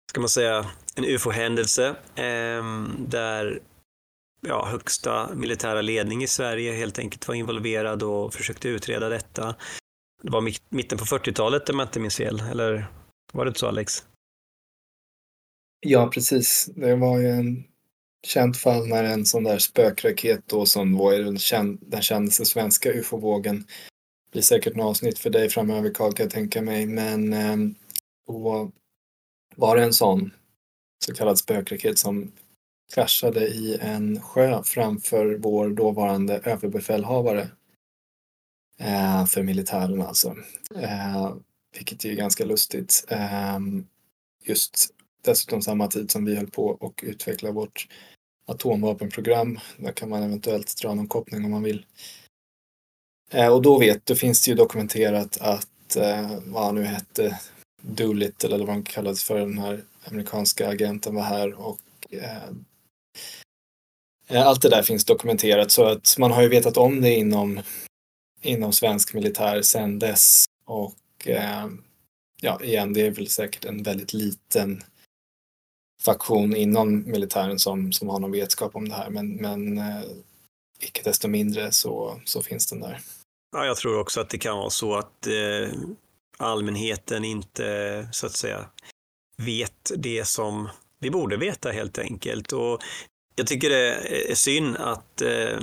ska man säga, en UFO-händelse eh, där ja, högsta militära ledning i Sverige helt enkelt var involverad och försökte utreda detta. Det var mitten på 40-talet om jag inte minns fel, eller var det inte så Alex? Ja, precis. Det var ju en känt fall när en sån där spökraket då som var den, känd, den kändaste svenska ufo-vågen. Det blir säkert något avsnitt för dig framöver Karl kan jag tänka mig. Men eh, var det en sån så kallad spökraket som kraschade i en sjö framför vår dåvarande överbefälhavare. Eh, för militären alltså. Eh, vilket är ganska lustigt. Eh, just dessutom samma tid som vi höll på och utveckla vårt atomvapenprogram. Där kan man eventuellt dra någon koppling om man vill. Eh, och då vet, då finns det ju dokumenterat att eh, vad han nu hette, Doolittle eller vad han kallades för, den här amerikanska agenten var här och eh, eh, allt det där finns dokumenterat så att man har ju vetat om det inom, inom svensk militär sedan dess och eh, ja, igen, det är väl säkert en väldigt liten faktion inom militären som, som har någon vetskap om det här. Men, men eh, icke desto mindre så, så finns den där. Ja, jag tror också att det kan vara så att eh, allmänheten inte så att säga vet det som vi borde veta helt enkelt. Och jag tycker det är synd att eh,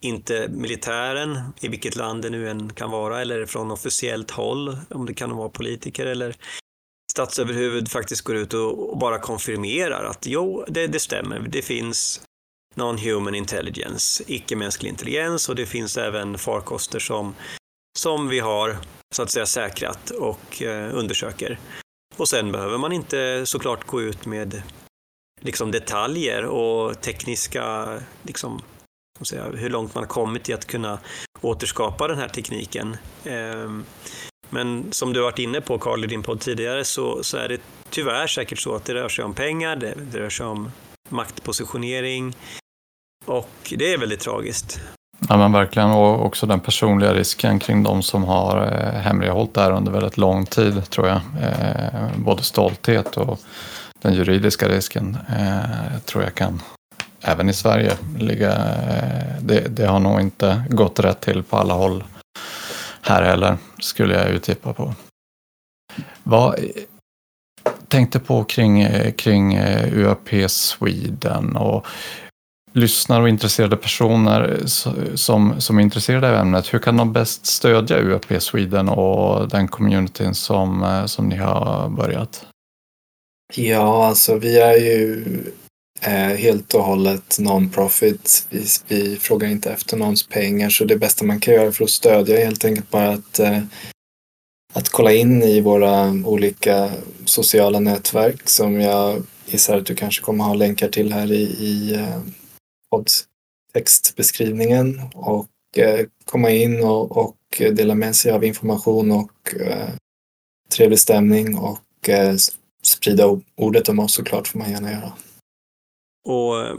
inte militären, i vilket land det nu än kan vara, eller från officiellt håll, om det kan vara politiker eller statsöverhuvud faktiskt går ut och, och bara konfirmerar att jo, det, det stämmer. Det finns non-human intelligence, icke-mänsklig intelligens och det finns även farkoster som, som vi har så att säga säkrat och eh, undersöker. Och sen behöver man inte såklart gå ut med liksom detaljer och tekniska, liksom, säga, hur långt man har kommit i att kunna återskapa den här tekniken. Ehm, men som du varit inne på Carl i din podd tidigare så, så är det tyvärr säkert så att det rör sig om pengar, det, det rör sig om maktpositionering och det är väldigt tragiskt. Ja men verkligen och också den personliga risken kring de som har eh, hemlighållit det här under väldigt lång tid tror jag. Eh, både stolthet och den juridiska risken eh, tror jag kan även i Sverige ligga. Det, det har nog inte gått rätt till på alla håll här heller, skulle jag ju tippa på. Vad tänkte på kring, kring UAP Sweden och lyssnare och intresserade personer som, som är intresserade av ämnet. Hur kan de bäst stödja UAP Sweden och den communityn som, eh, som ni har börjat? Ja, alltså vi är ju eh, helt och hållet non-profit. Vi, vi, frågar inte efter någons pengar så det bästa man kan göra för att stödja är helt enkelt bara att, eh, att kolla in i våra olika sociala nätverk som jag gissar att du kanske kommer ha länkar till här i, i eh, poddtextbeskrivningen och eh, komma in och, och, dela med sig av information och eh, trevlig stämning och eh, sprida ordet om oss såklart får man gärna göra. Och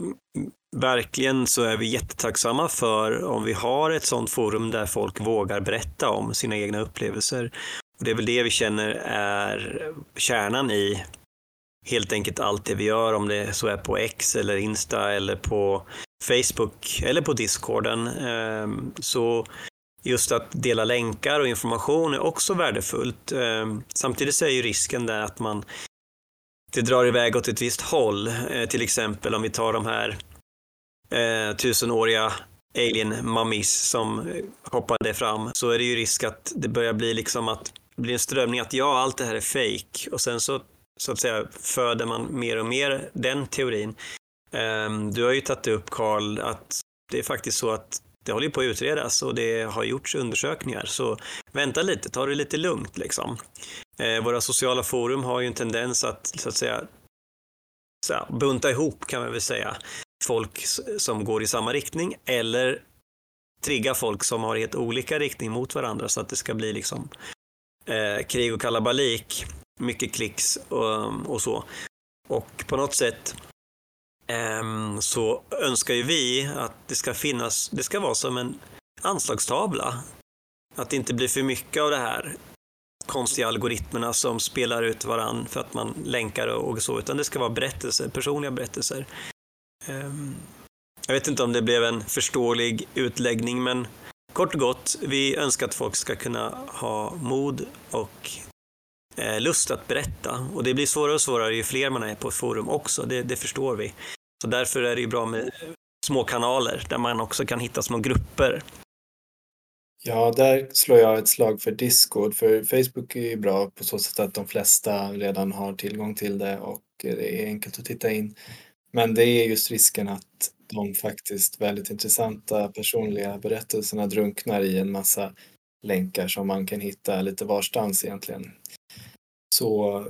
verkligen så är vi jättetacksamma för om vi har ett sådant forum där folk vågar berätta om sina egna upplevelser. Och det är väl det vi känner är kärnan i helt enkelt allt det vi gör, om det så är på X eller Insta eller på Facebook eller på Discorden. Ehm, så just att dela länkar och information är också värdefullt. Ehm, samtidigt så är ju risken där att man det drar iväg åt ett visst håll. Eh, till exempel om vi tar de här eh, tusenåriga alien mummies som hoppade fram så är det ju risk att det börjar bli liksom att det blir en strömning att ja, allt det här är fake och sen så så att säga föder man mer och mer den teorin. Ehm, du har ju tagit upp Karl att det är faktiskt så att det håller på att utredas och det har gjorts undersökningar. Så vänta lite, ta det lite lugnt liksom. Ehm, våra sociala forum har ju en tendens att, så att säga, så här, bunta ihop kan man väl säga, folk som går i samma riktning eller trigga folk som har helt olika riktning mot varandra så att det ska bli liksom eh, krig och kalabalik, mycket klicks och, och så. Och på något sätt ehm, så önskar ju vi att det ska finnas, det ska vara som en anslagstavla. Att det inte blir för mycket av det här konstiga algoritmerna som spelar ut varann för att man länkar och så, utan det ska vara berättelser, personliga berättelser. Ehm, jag vet inte om det blev en förståelig utläggning, men kort och gott, vi önskar att folk ska kunna ha mod och Eh, lust att berätta. Och det blir svårare och svårare ju fler man är på ett forum också, det, det förstår vi. Så därför är det ju bra med små kanaler där man också kan hitta små grupper Ja, där slår jag ett slag för Discord. För Facebook är ju bra på så sätt att de flesta redan har tillgång till det och det är enkelt att titta in. Men det är just risken att de faktiskt väldigt intressanta personliga berättelserna drunknar i en massa länkar som man kan hitta lite varstans egentligen. Så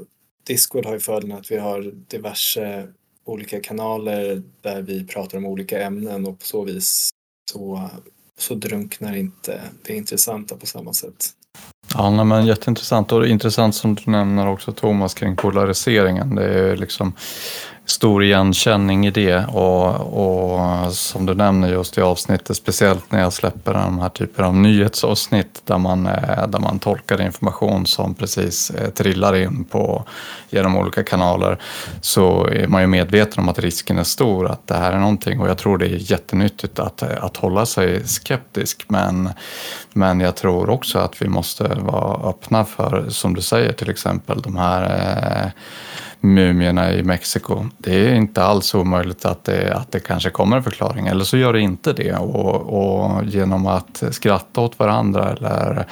Discord har ju fördelen att vi har diverse olika kanaler där vi pratar om olika ämnen och på så vis så så drunknar inte det intressanta på samma sätt. Ja, nej, men jätteintressant och intressant som du nämner också Thomas kring polariseringen. Det är liksom stor igenkänning i det och, och som du nämner just i avsnittet, speciellt när jag släpper de här typen av nyhetsavsnitt där man, eh, där man tolkar information som precis eh, trillar in på, genom olika kanaler, så är man ju medveten om att risken är stor att det här är någonting. Och jag tror det är jättenyttigt att, eh, att hålla sig skeptisk. Men, men jag tror också att vi måste vara öppna för, som du säger till exempel, de här eh, mumierna i Mexiko. Det är inte alls omöjligt att det, att det kanske kommer en förklaring eller så gör det inte det och, och genom att skratta åt varandra eller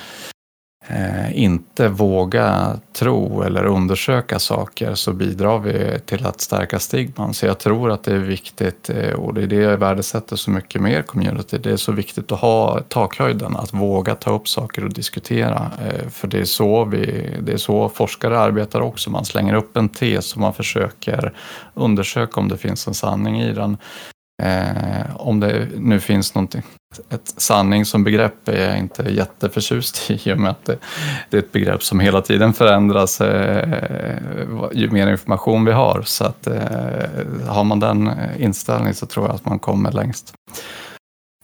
eh, inte våga tro eller undersöka saker så bidrar vi till att stärka stigman. Så jag tror att det är viktigt eh, och det är det jag värdesätter så mycket med er community. Det är så viktigt att ha takhöjden, att våga ta upp saker och diskutera. Eh, för det är, så vi, det är så forskare arbetar också. Man slänger upp en tes och man försöker undersöka om det finns en sanning i den. Eh, om det nu finns någonting. Ett sanning som begrepp är jag inte jätteförtjust i i och med att det, det är ett begrepp som hela tiden förändras eh, ju mer information vi har. Så att eh, har man den eh, inställningen så tror jag att man kommer längst.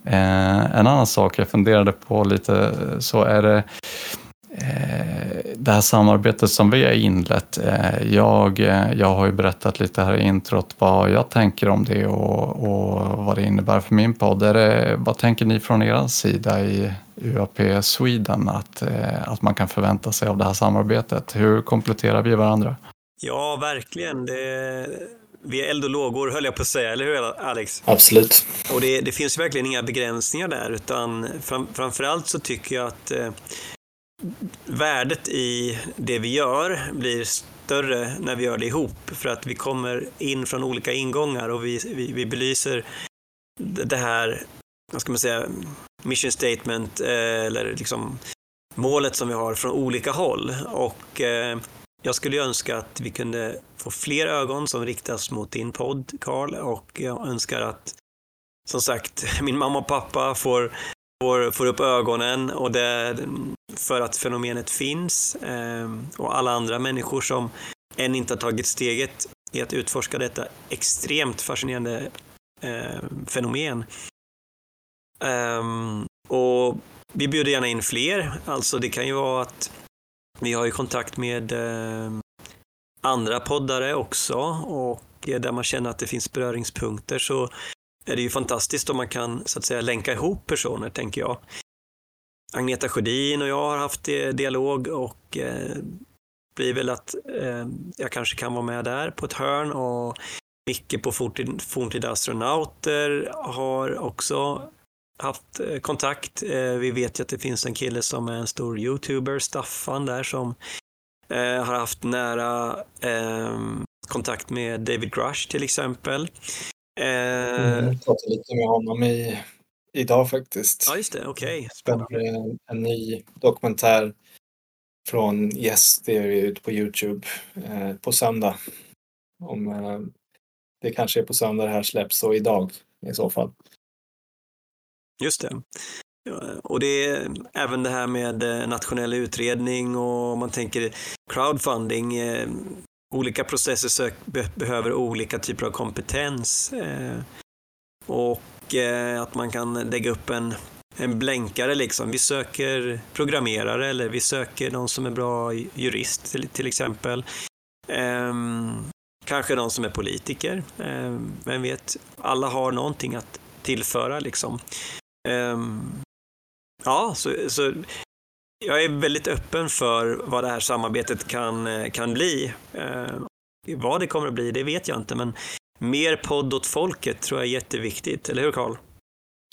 Eh, en annan sak jag funderade på lite så är det Eh, det här samarbetet som vi har inlett. Eh, jag, eh, jag har ju berättat lite här i introt vad jag tänker om det och, och vad det innebär för min podd. Är det, vad tänker ni från er sida i UAP Sweden att, att man kan förvänta sig av det här samarbetet? Hur kompletterar vi varandra? Ja, verkligen. Det, vi är eld och lågor höll jag på att säga, eller hur Alex? Absolut. Och det, det finns verkligen inga begränsningar där, utan fram, framförallt så tycker jag att värdet i det vi gör blir större när vi gör det ihop för att vi kommer in från olika ingångar och vi, vi, vi belyser det här, vad ska man säga, mission statement eh, eller liksom målet som vi har från olika håll. Och eh, jag skulle önska att vi kunde få fler ögon som riktas mot din podd, Karl, och jag önskar att som sagt, [LAUGHS] min mamma och pappa får får, får upp ögonen och det, för att fenomenet finns eh, och alla andra människor som än inte har tagit steget i att utforska detta extremt fascinerande eh, fenomen. Ehm, och vi bjuder gärna in fler, alltså det kan ju vara att vi har ju kontakt med eh, andra poddare också och eh, där man känner att det finns beröringspunkter så är det ju fantastiskt om man kan så att säga länka ihop personer, tänker jag. Agneta Sjödin och jag har haft dialog och eh, blir väl att eh, jag kanske kan vara med där på ett hörn och Micke på Forntida astronauter har också haft eh, kontakt. Eh, vi vet ju att det finns en kille som är en stor youtuber, Staffan där, som eh, har haft nära eh, kontakt med David Grush till exempel. Eh... Mm, jag pratade lite med honom i, idag faktiskt. Ja, just det. Okej. Okay. Spännande. En, en ny dokumentär från Yes Theory ut på Youtube eh, på söndag. Om, eh, det kanske är på söndag det här släpps, så idag i så fall. Just det. Och det är även det här med eh, nationell utredning och om man tänker crowdfunding. Olika processer sök, be, behöver olika typer av kompetens. Eh, och eh, att man kan lägga upp en, en blänkare liksom. Vi söker programmerare eller vi söker någon som är bra jurist till, till exempel. Eh, kanske någon som är politiker. Eh, vem vet? Alla har någonting att tillföra liksom. Ehm, ja, så, så jag är väldigt öppen för vad det här samarbetet kan, kan bli. Eh, vad det kommer att bli, det vet jag inte, men mer podd åt folket tror jag är jätteviktigt, eller hur Karl?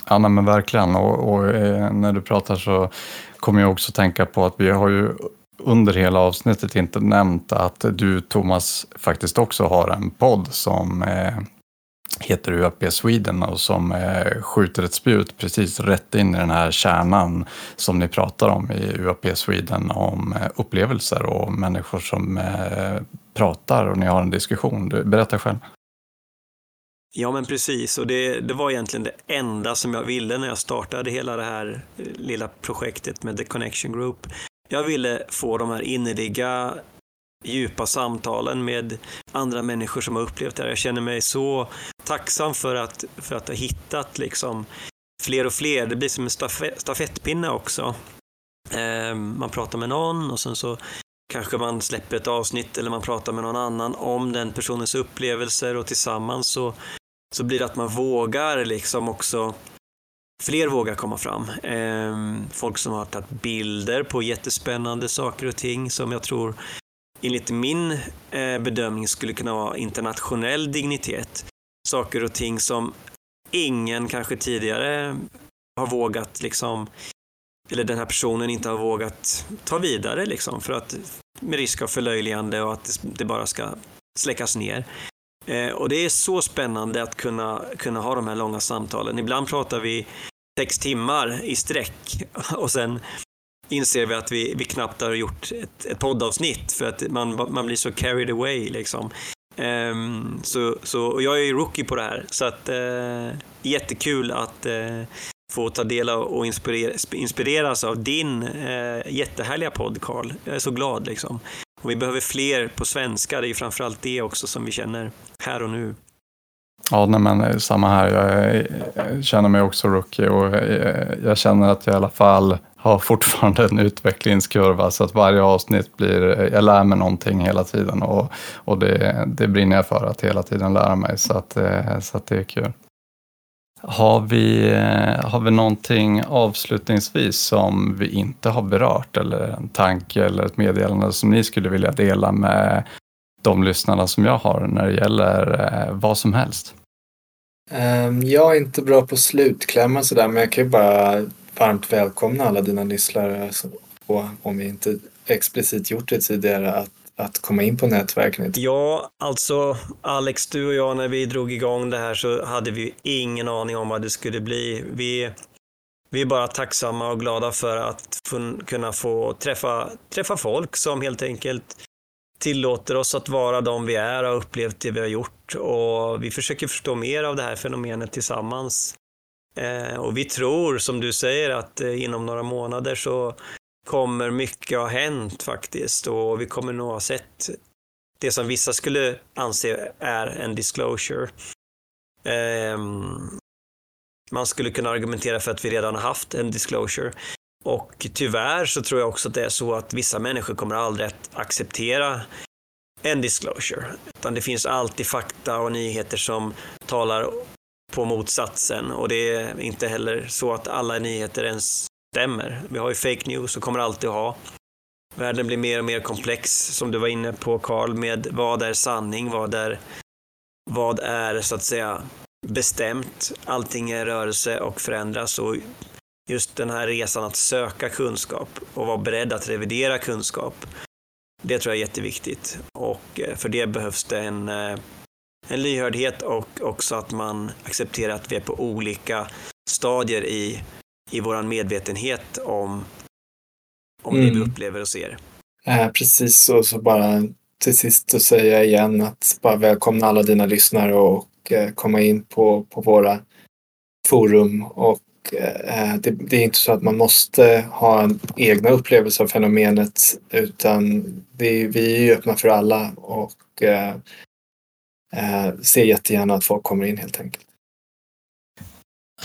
Ja, nej, men verkligen. Och, och eh, när du pratar så kommer jag också tänka på att vi har ju under hela avsnittet inte nämnt att du Thomas faktiskt också har en podd som eh, heter UAP Sweden och som eh, skjuter ett spjut precis rätt in i den här kärnan som ni pratar om i UAP Sweden om eh, upplevelser och människor som eh, pratar och ni har en diskussion. Berätta själv. Ja men precis och det, det var egentligen det enda som jag ville när jag startade hela det här lilla projektet med The Connection Group. Jag ville få de här innerliga djupa samtalen med andra människor som har upplevt det här. Jag känner mig så tacksam för att, för att ha hittat liksom fler och fler. Det blir som en stafettpinne också. Eh, man pratar med någon och sen så kanske man släpper ett avsnitt eller man pratar med någon annan om den personens upplevelser och tillsammans så, så blir det att man vågar liksom också fler vågar komma fram. Eh, folk som har tagit bilder på jättespännande saker och ting som jag tror enligt min eh, bedömning skulle kunna vara internationell dignitet. Saker och ting som ingen kanske tidigare har vågat liksom eller den här personen inte har vågat ta vidare liksom för att med risk av förlöjligande och att det bara ska släckas ner. Eh, och det är så spännande att kunna, kunna ha de här långa samtalen. Ibland pratar vi sex timmar i sträck [LAUGHS] och sen inser vi att vi, vi knappt har gjort ett, ett poddavsnitt för att man, man blir så carried away liksom. Um, så, så, och jag är ju rookie på det här, så att uh, jättekul att uh, få ta del av och inspirera, inspireras av din uh, jättehärliga podd, Karl. Jag är så glad liksom. Och vi behöver fler på svenska, det är ju framförallt det också som vi känner här och nu. Ja, nej, men eh, samma här. Jag, eh, jag känner mig också rookie och jag, jag känner att jag i alla fall har fortfarande en utvecklingskurva så att varje avsnitt blir, jag lär mig någonting hela tiden och, och det, det brinner jag för att hela tiden lära mig så att, så att det är kul. Har vi, har vi någonting avslutningsvis som vi inte har berört eller en tanke eller ett meddelande som ni skulle vilja dela med de lyssnarna som jag har när det gäller vad som helst? Ehm, jag är inte bra på slutklämmar sådär men jag kan ju bara varmt välkomna alla dina lyssnare alltså, och om vi inte explicit gjort det tidigare att, att komma in på nätverket. Ja, alltså Alex, du och jag när vi drog igång det här så hade vi ingen aning om vad det skulle bli. Vi, vi är bara tacksamma och glada för att kunna få träffa, träffa folk som helt enkelt tillåter oss att vara de vi är och har upplevt det vi har gjort och vi försöker förstå mer av det här fenomenet tillsammans. Eh, och vi tror, som du säger, att eh, inom några månader så kommer mycket ha hänt faktiskt och vi kommer nog ha sett det som vissa skulle anse är en disclosure. Eh, man skulle kunna argumentera för att vi redan har haft en disclosure. Och tyvärr så tror jag också att det är så att vissa människor kommer aldrig att acceptera en disclosure. Utan det finns alltid fakta och nyheter som talar på motsatsen och det är inte heller så att alla nyheter ens stämmer. Vi har ju fake news och kommer alltid att ha. Världen blir mer och mer komplex, som du var inne på Karl, med vad är sanning, vad är, vad är så att säga bestämt. Allting är rörelse och förändras och just den här resan att söka kunskap och vara beredd att revidera kunskap, det tror jag är jätteviktigt. Och eh, för det behövs det en eh, en lyhördhet och också att man accepterar att vi är på olika stadier i, i vår medvetenhet om, om mm. det vi mm. upplever och ser. Eh, precis så, så bara till sist att säga igen att bara välkomna alla dina lyssnare och eh, komma in på, på våra forum och Eh, eh, det, det, är inte så att man måste ha en egna upplevelser av fenomenet utan det, vi är ju öppna för alla och eh, eh, ser jättegärna att folk kommer in helt enkelt.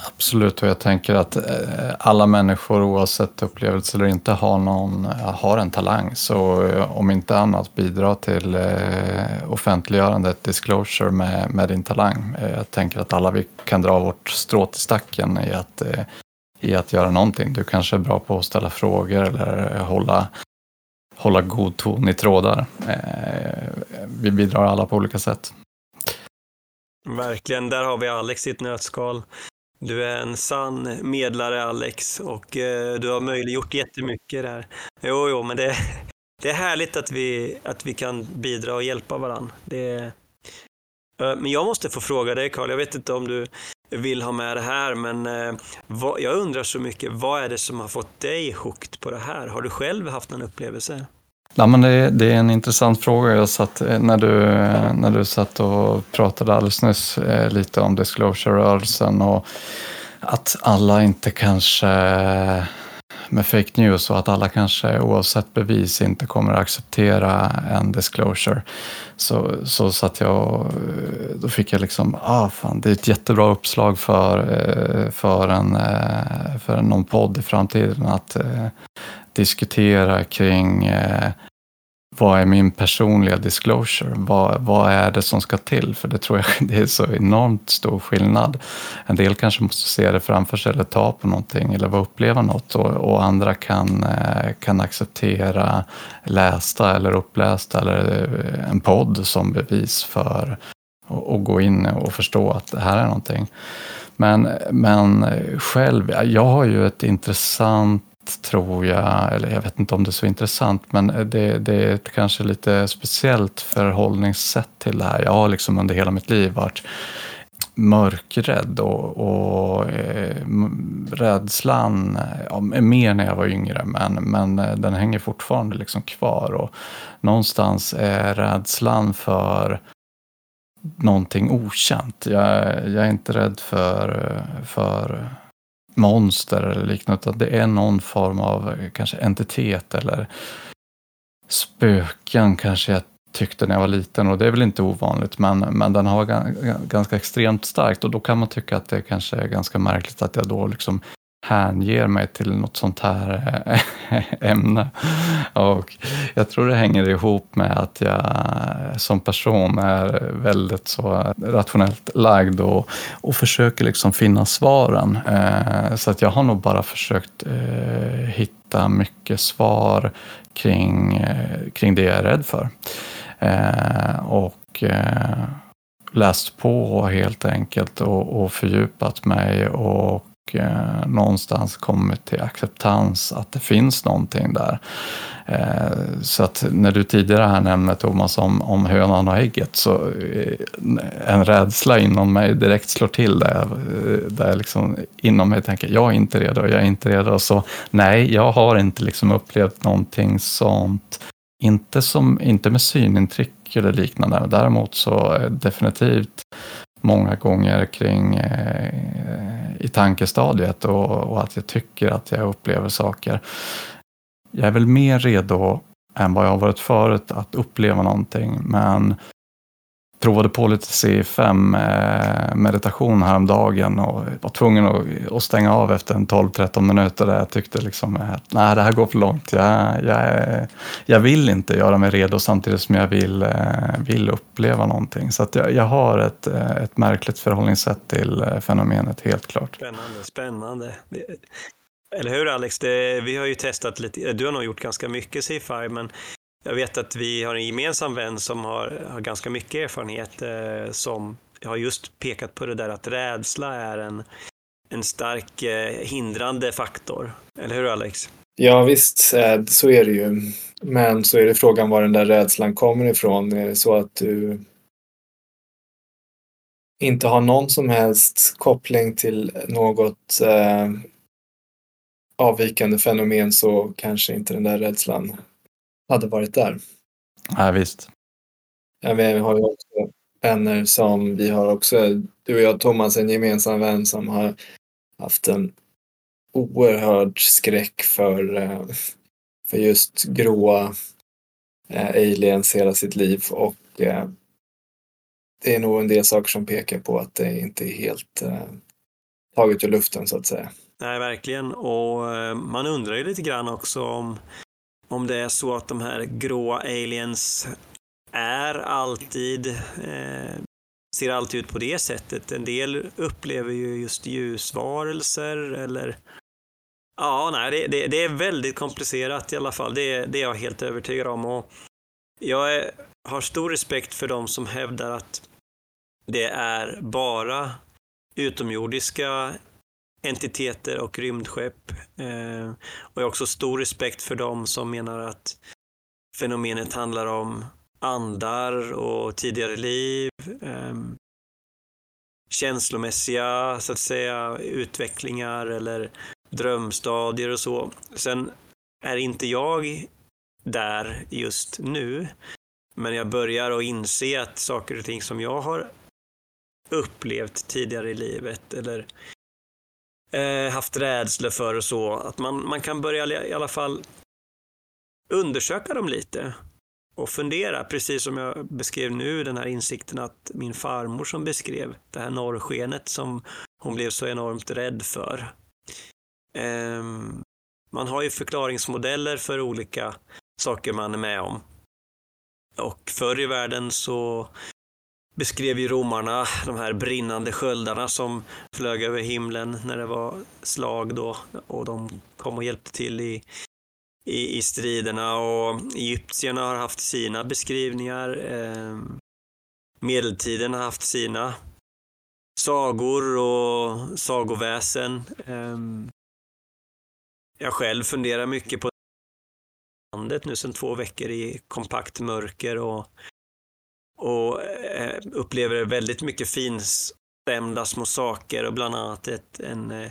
Absolut, och jag tänker att eh, alla människor oavsett upplevelse eller inte har, någon, eh, har en talang. Så eh, om inte annat bidra till offentliggörandet, disclosure med, med din talang. Jag tänker att alla vi kan dra vårt strå till stacken i att, i att göra någonting. Du kanske är bra på att ställa frågor eller hålla, hålla god ton i trådar. Vi bidrar alla på olika sätt. Verkligen, där har vi Alex i ett nötskal. Du är en sann medlare Alex och eh, du har möjliggjort jättemycket där. Jo, jo, men det, det är härligt att vi, att vi kan bidra och hjälpa varandra. Det, eh, men jag måste få fråga dig Karl, jag vet inte om du vill ha med det här, men eh, vad, jag undrar så mycket, vad är det som har fått dig hooked på det här? Har du själv haft någon upplevelse? Ja, men det, det, är en intressant fråga. Jag satt, eh, när, du, eh, när du satt och pratade alldeles nyss eh, lite om disclosure-rörelsen och att alla inte kanske med fake news och att alla kanske oavsett bevis inte kommer att acceptera en disclosure. Så, så satt jag och eh, då fick jag liksom, ah fan det är ett jättebra uppslag för, för, en, för någon podd i framtiden att eh, diskutera kring vad är min personliga disclosure? Vad, vad är det som ska till? För det tror jag [LAUGHS] det är så enormt stor skillnad. En del kanske måste se det framför sig eller ta på någonting eller uppleva något och, och andra kan, eh, kan acceptera lästa eller upplästa eller eh, en podd som bevis för att gå in och förstå att det här är någonting. Men, men själv, jag har ju ett intressant tror jag, eller jag vet inte om det är så intressant, men det, det är ett kanske lite speciellt förhållningssätt till det här. Jag har liksom under hela mitt liv varit mörkrädd och, och eh, rädslan, ja, mer när jag var yngre, men, men eh, den hänger fortfarande liksom kvar. Och någonstans är rädslan för någonting okänt. Jag, jag är inte rädd för, för monster eller liknande, utan det är någon form av eh, kanske entitet eller spöken kanske jag tyckte när jag var liten och det är väl inte ovanligt men, men den har ganska extremt starkt och då kan man tycka att det kanske är ganska märkligt att jag då liksom hänger mig till något sånt här eh, [LAUGHS] ämne. Och jag tror det hänger ihop med att jag som person är väldigt så rationellt lagd och, och försöker liksom finna svaren. Eh, så att jag har nog bara försökt eh, hitta mycket svar kring, kring det jag är rädd för. Och läst på helt enkelt och, och fördjupat mig och eh, någonstans kommit till acceptans att det finns någonting där. Eh, så att när du tidigare här nämnde Thomas om, om hönan och ägget så eh, en rädsla inom mig direkt slår till där, eh, där jag liksom inom mig tänker jag är inte redo, jag är inte redo. Så nej, jag har inte liksom upplevt någonting sånt. Inte, som, inte med synintryck eller liknande. Däremot så eh, definitivt många gånger kring eh, i tankestadiet och, och, att jag tycker att jag upplever saker. Jag är väl mer redo än vad jag har varit förut att uppleva någonting men provade på lite C5-meditation eh, häromdagen och var tvungen att, stänga av efter en 12-13 minuter där jag tyckte liksom att nej, det här går för långt. Jag, jag, jag vill inte göra mig redo samtidigt som jag vill, eh, vill uppleva någonting. Så att jag, jag har ett, eh, ett märkligt förhållningssätt till fenomenet, helt klart. Spännande, spännande. Eller hur Alex? Det, vi har ju testat lite, du har nog gjort ganska mycket C5, men jag vet att vi har en gemensam vän som har, har ganska mycket erfarenhet eh, som har just pekat på det där att rädsla är en, en stark eh, hindrande faktor. Eller hur Alex? Ja visst, eh, så är det ju. Men så är det frågan var den där rädslan kommer ifrån. Är det så att du inte har någon som helst koppling till något eh, avvikande fenomen så kanske inte den där rädslan hade varit där. Ja, visst. Ja, vi har ju också vänner som vi har också, du och jag Thomas, en gemensam vän som har haft en oerhörd skräck för, eh, för just gråa eh, aliens hela sitt liv och eh, det är nog en del saker som pekar på att det inte är helt taget ur luften så att säga. Nej, verkligen. Och man undrar ju lite grann också om om det är så att de här gråa aliens är alltid, eh, ser alltid ut på det sättet. En del upplever ju just ljusvarelser eller Ja, nej, det, det, det är väldigt komplicerat i alla fall. Det, det är jag helt övertygad om. Och jag är, har stor respekt för de som hävdar att det är bara utomjordiska entiteter och rymdskepp. Eh, och jag har också stor respekt för dem som menar att fenomenet handlar om andar och tidigare liv, eh, känslomässiga så att säga utvecklingar eller drömstadier och så. Sen är inte jag där just nu, men jag börjar att inse att saker och ting som jag har upplevt tidigare i livet eller eh, haft rädsla för och så, att man, man kan börja i alla fall undersöka dem lite och fundera, precis som jag beskrev nu, den här insikten att min farmor som beskrev det här norrskenet som hon blev så enormt rädd för. Eh, man har ju förklaringsmodeller för olika saker man är med om. Och förr i världen så beskrev ju romarna de här brinnande sköldarna som flög över himlen när det var slag då och de kom och hjälpte till i, i, i striderna och egyptierna har haft sina beskrivningar. Eh, medeltiden har haft sina sagor och sagoväsen. Eh, jag själv funderar mycket på landet nu sedan två veckor i kompakt mörker och, och eh, upplever väldigt mycket finstämda små saker och bland annat ett, en, eh,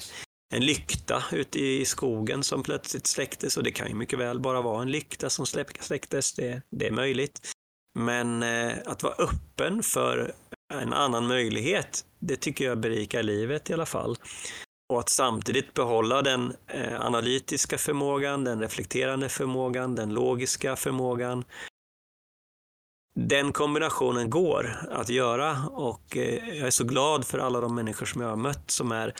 en lykta ute i skogen som plötsligt släcktes och det kan ju mycket väl bara vara en lykta som släcktes, det, det är möjligt. Men eh, att vara öppen för en annan möjlighet, det tycker jag berikar livet i alla fall. Och att samtidigt behålla den eh, analytiska förmågan, den reflekterande förmågan, den logiska förmågan. Den kombinationen går att göra och eh, jag är så glad för alla de människor som jag har mött som är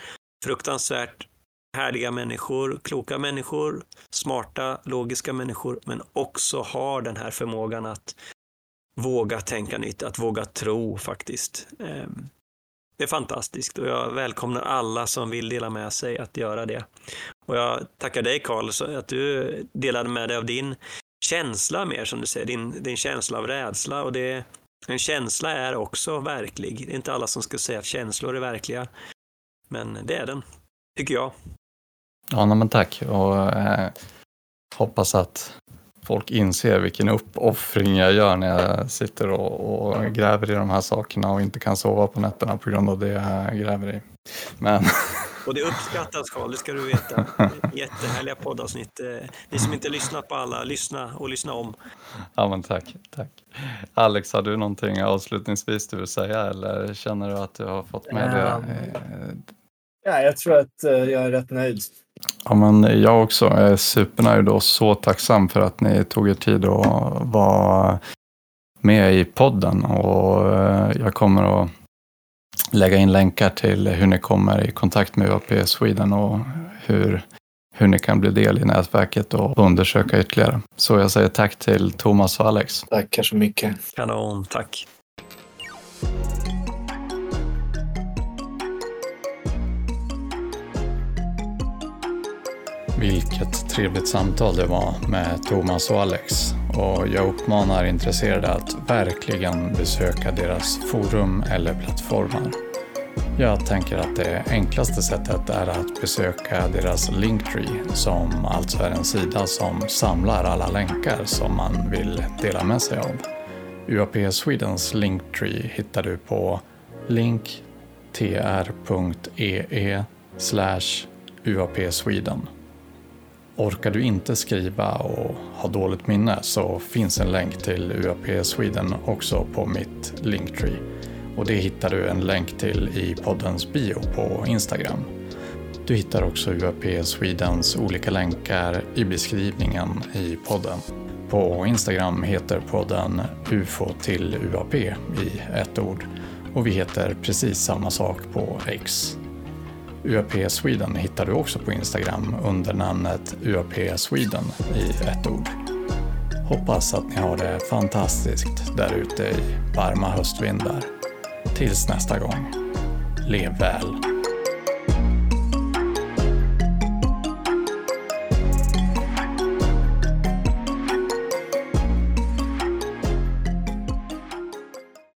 fruktansvärt härliga människor, kloka människor, smarta, logiska människor, men också har den här förmågan att våga tänka nytt, att våga tro faktiskt. Ehm, det är fantastiskt och jag välkomnar alla som vill dela med sig att göra det. Och jag tackar dig Karl att du delade med dig av din känsla mer som du säger, din, din känsla av rädsla. Och det, en känsla är också verklig. Det är inte alla som ska säga att känslor är verkliga. Men det är den, tycker jag. Ja, men tack. Och eh, hoppas att folk inser vilken uppoffring jag gör när jag sitter och, och, gräver i de här sakerna och inte kan sova på nätterna på grund av det jag gräver i. Men... [LAUGHS] Och det uppskattas Karl, det ska du veta. Jättehärliga poddavsnitt. Eh, ni som inte lyssnat på alla, lyssna och lyssna om. Ja men tack, tack. Alex, har du någonting avslutningsvis du vill säga eller känner du att du har fått med det? Ja, jag tror att eh, jag är rätt nöjd. Ja, men jag också är supernöjd och så tacksam för att ni tog er tid att vara med i podden. Och eh, jag kommer att lägga in länkar till hur ni kommer i kontakt med UAP Sweden och hur, hur ni kan bli del i nätverket och undersöka ytterligare. Så jag säger tack till Thomas och Alex. Tackar så mycket. Kanon, tack. Vilket trevligt samtal det var med Thomas och Alex och jag uppmanar intresserade att verkligen besöka deras forum eller plattformar. Jag tänker att det enklaste sättet är att besöka deras Linktree som alltså är en sida som samlar alla länkar som man vill dela med sig av. UAP Swedens Linktree hittar du på linktr.ee e UAP Sweden. Orkar du inte skriva och har dåligt minne så finns en länk till UAP Sweden också på mitt Linktree. Och det hittar du en länk till i poddens bio på Instagram. Du hittar också UAP Swedens olika länkar i beskrivningen i podden. På Instagram heter podden UFO till UAP i ett ord och vi heter precis samma sak på X. UAP Sweden hittar du också på Instagram under namnet UAP Sweden i ett ord. Hoppas att ni har det fantastiskt där ute i varma höstvindar. Tills nästa gång, lev väl!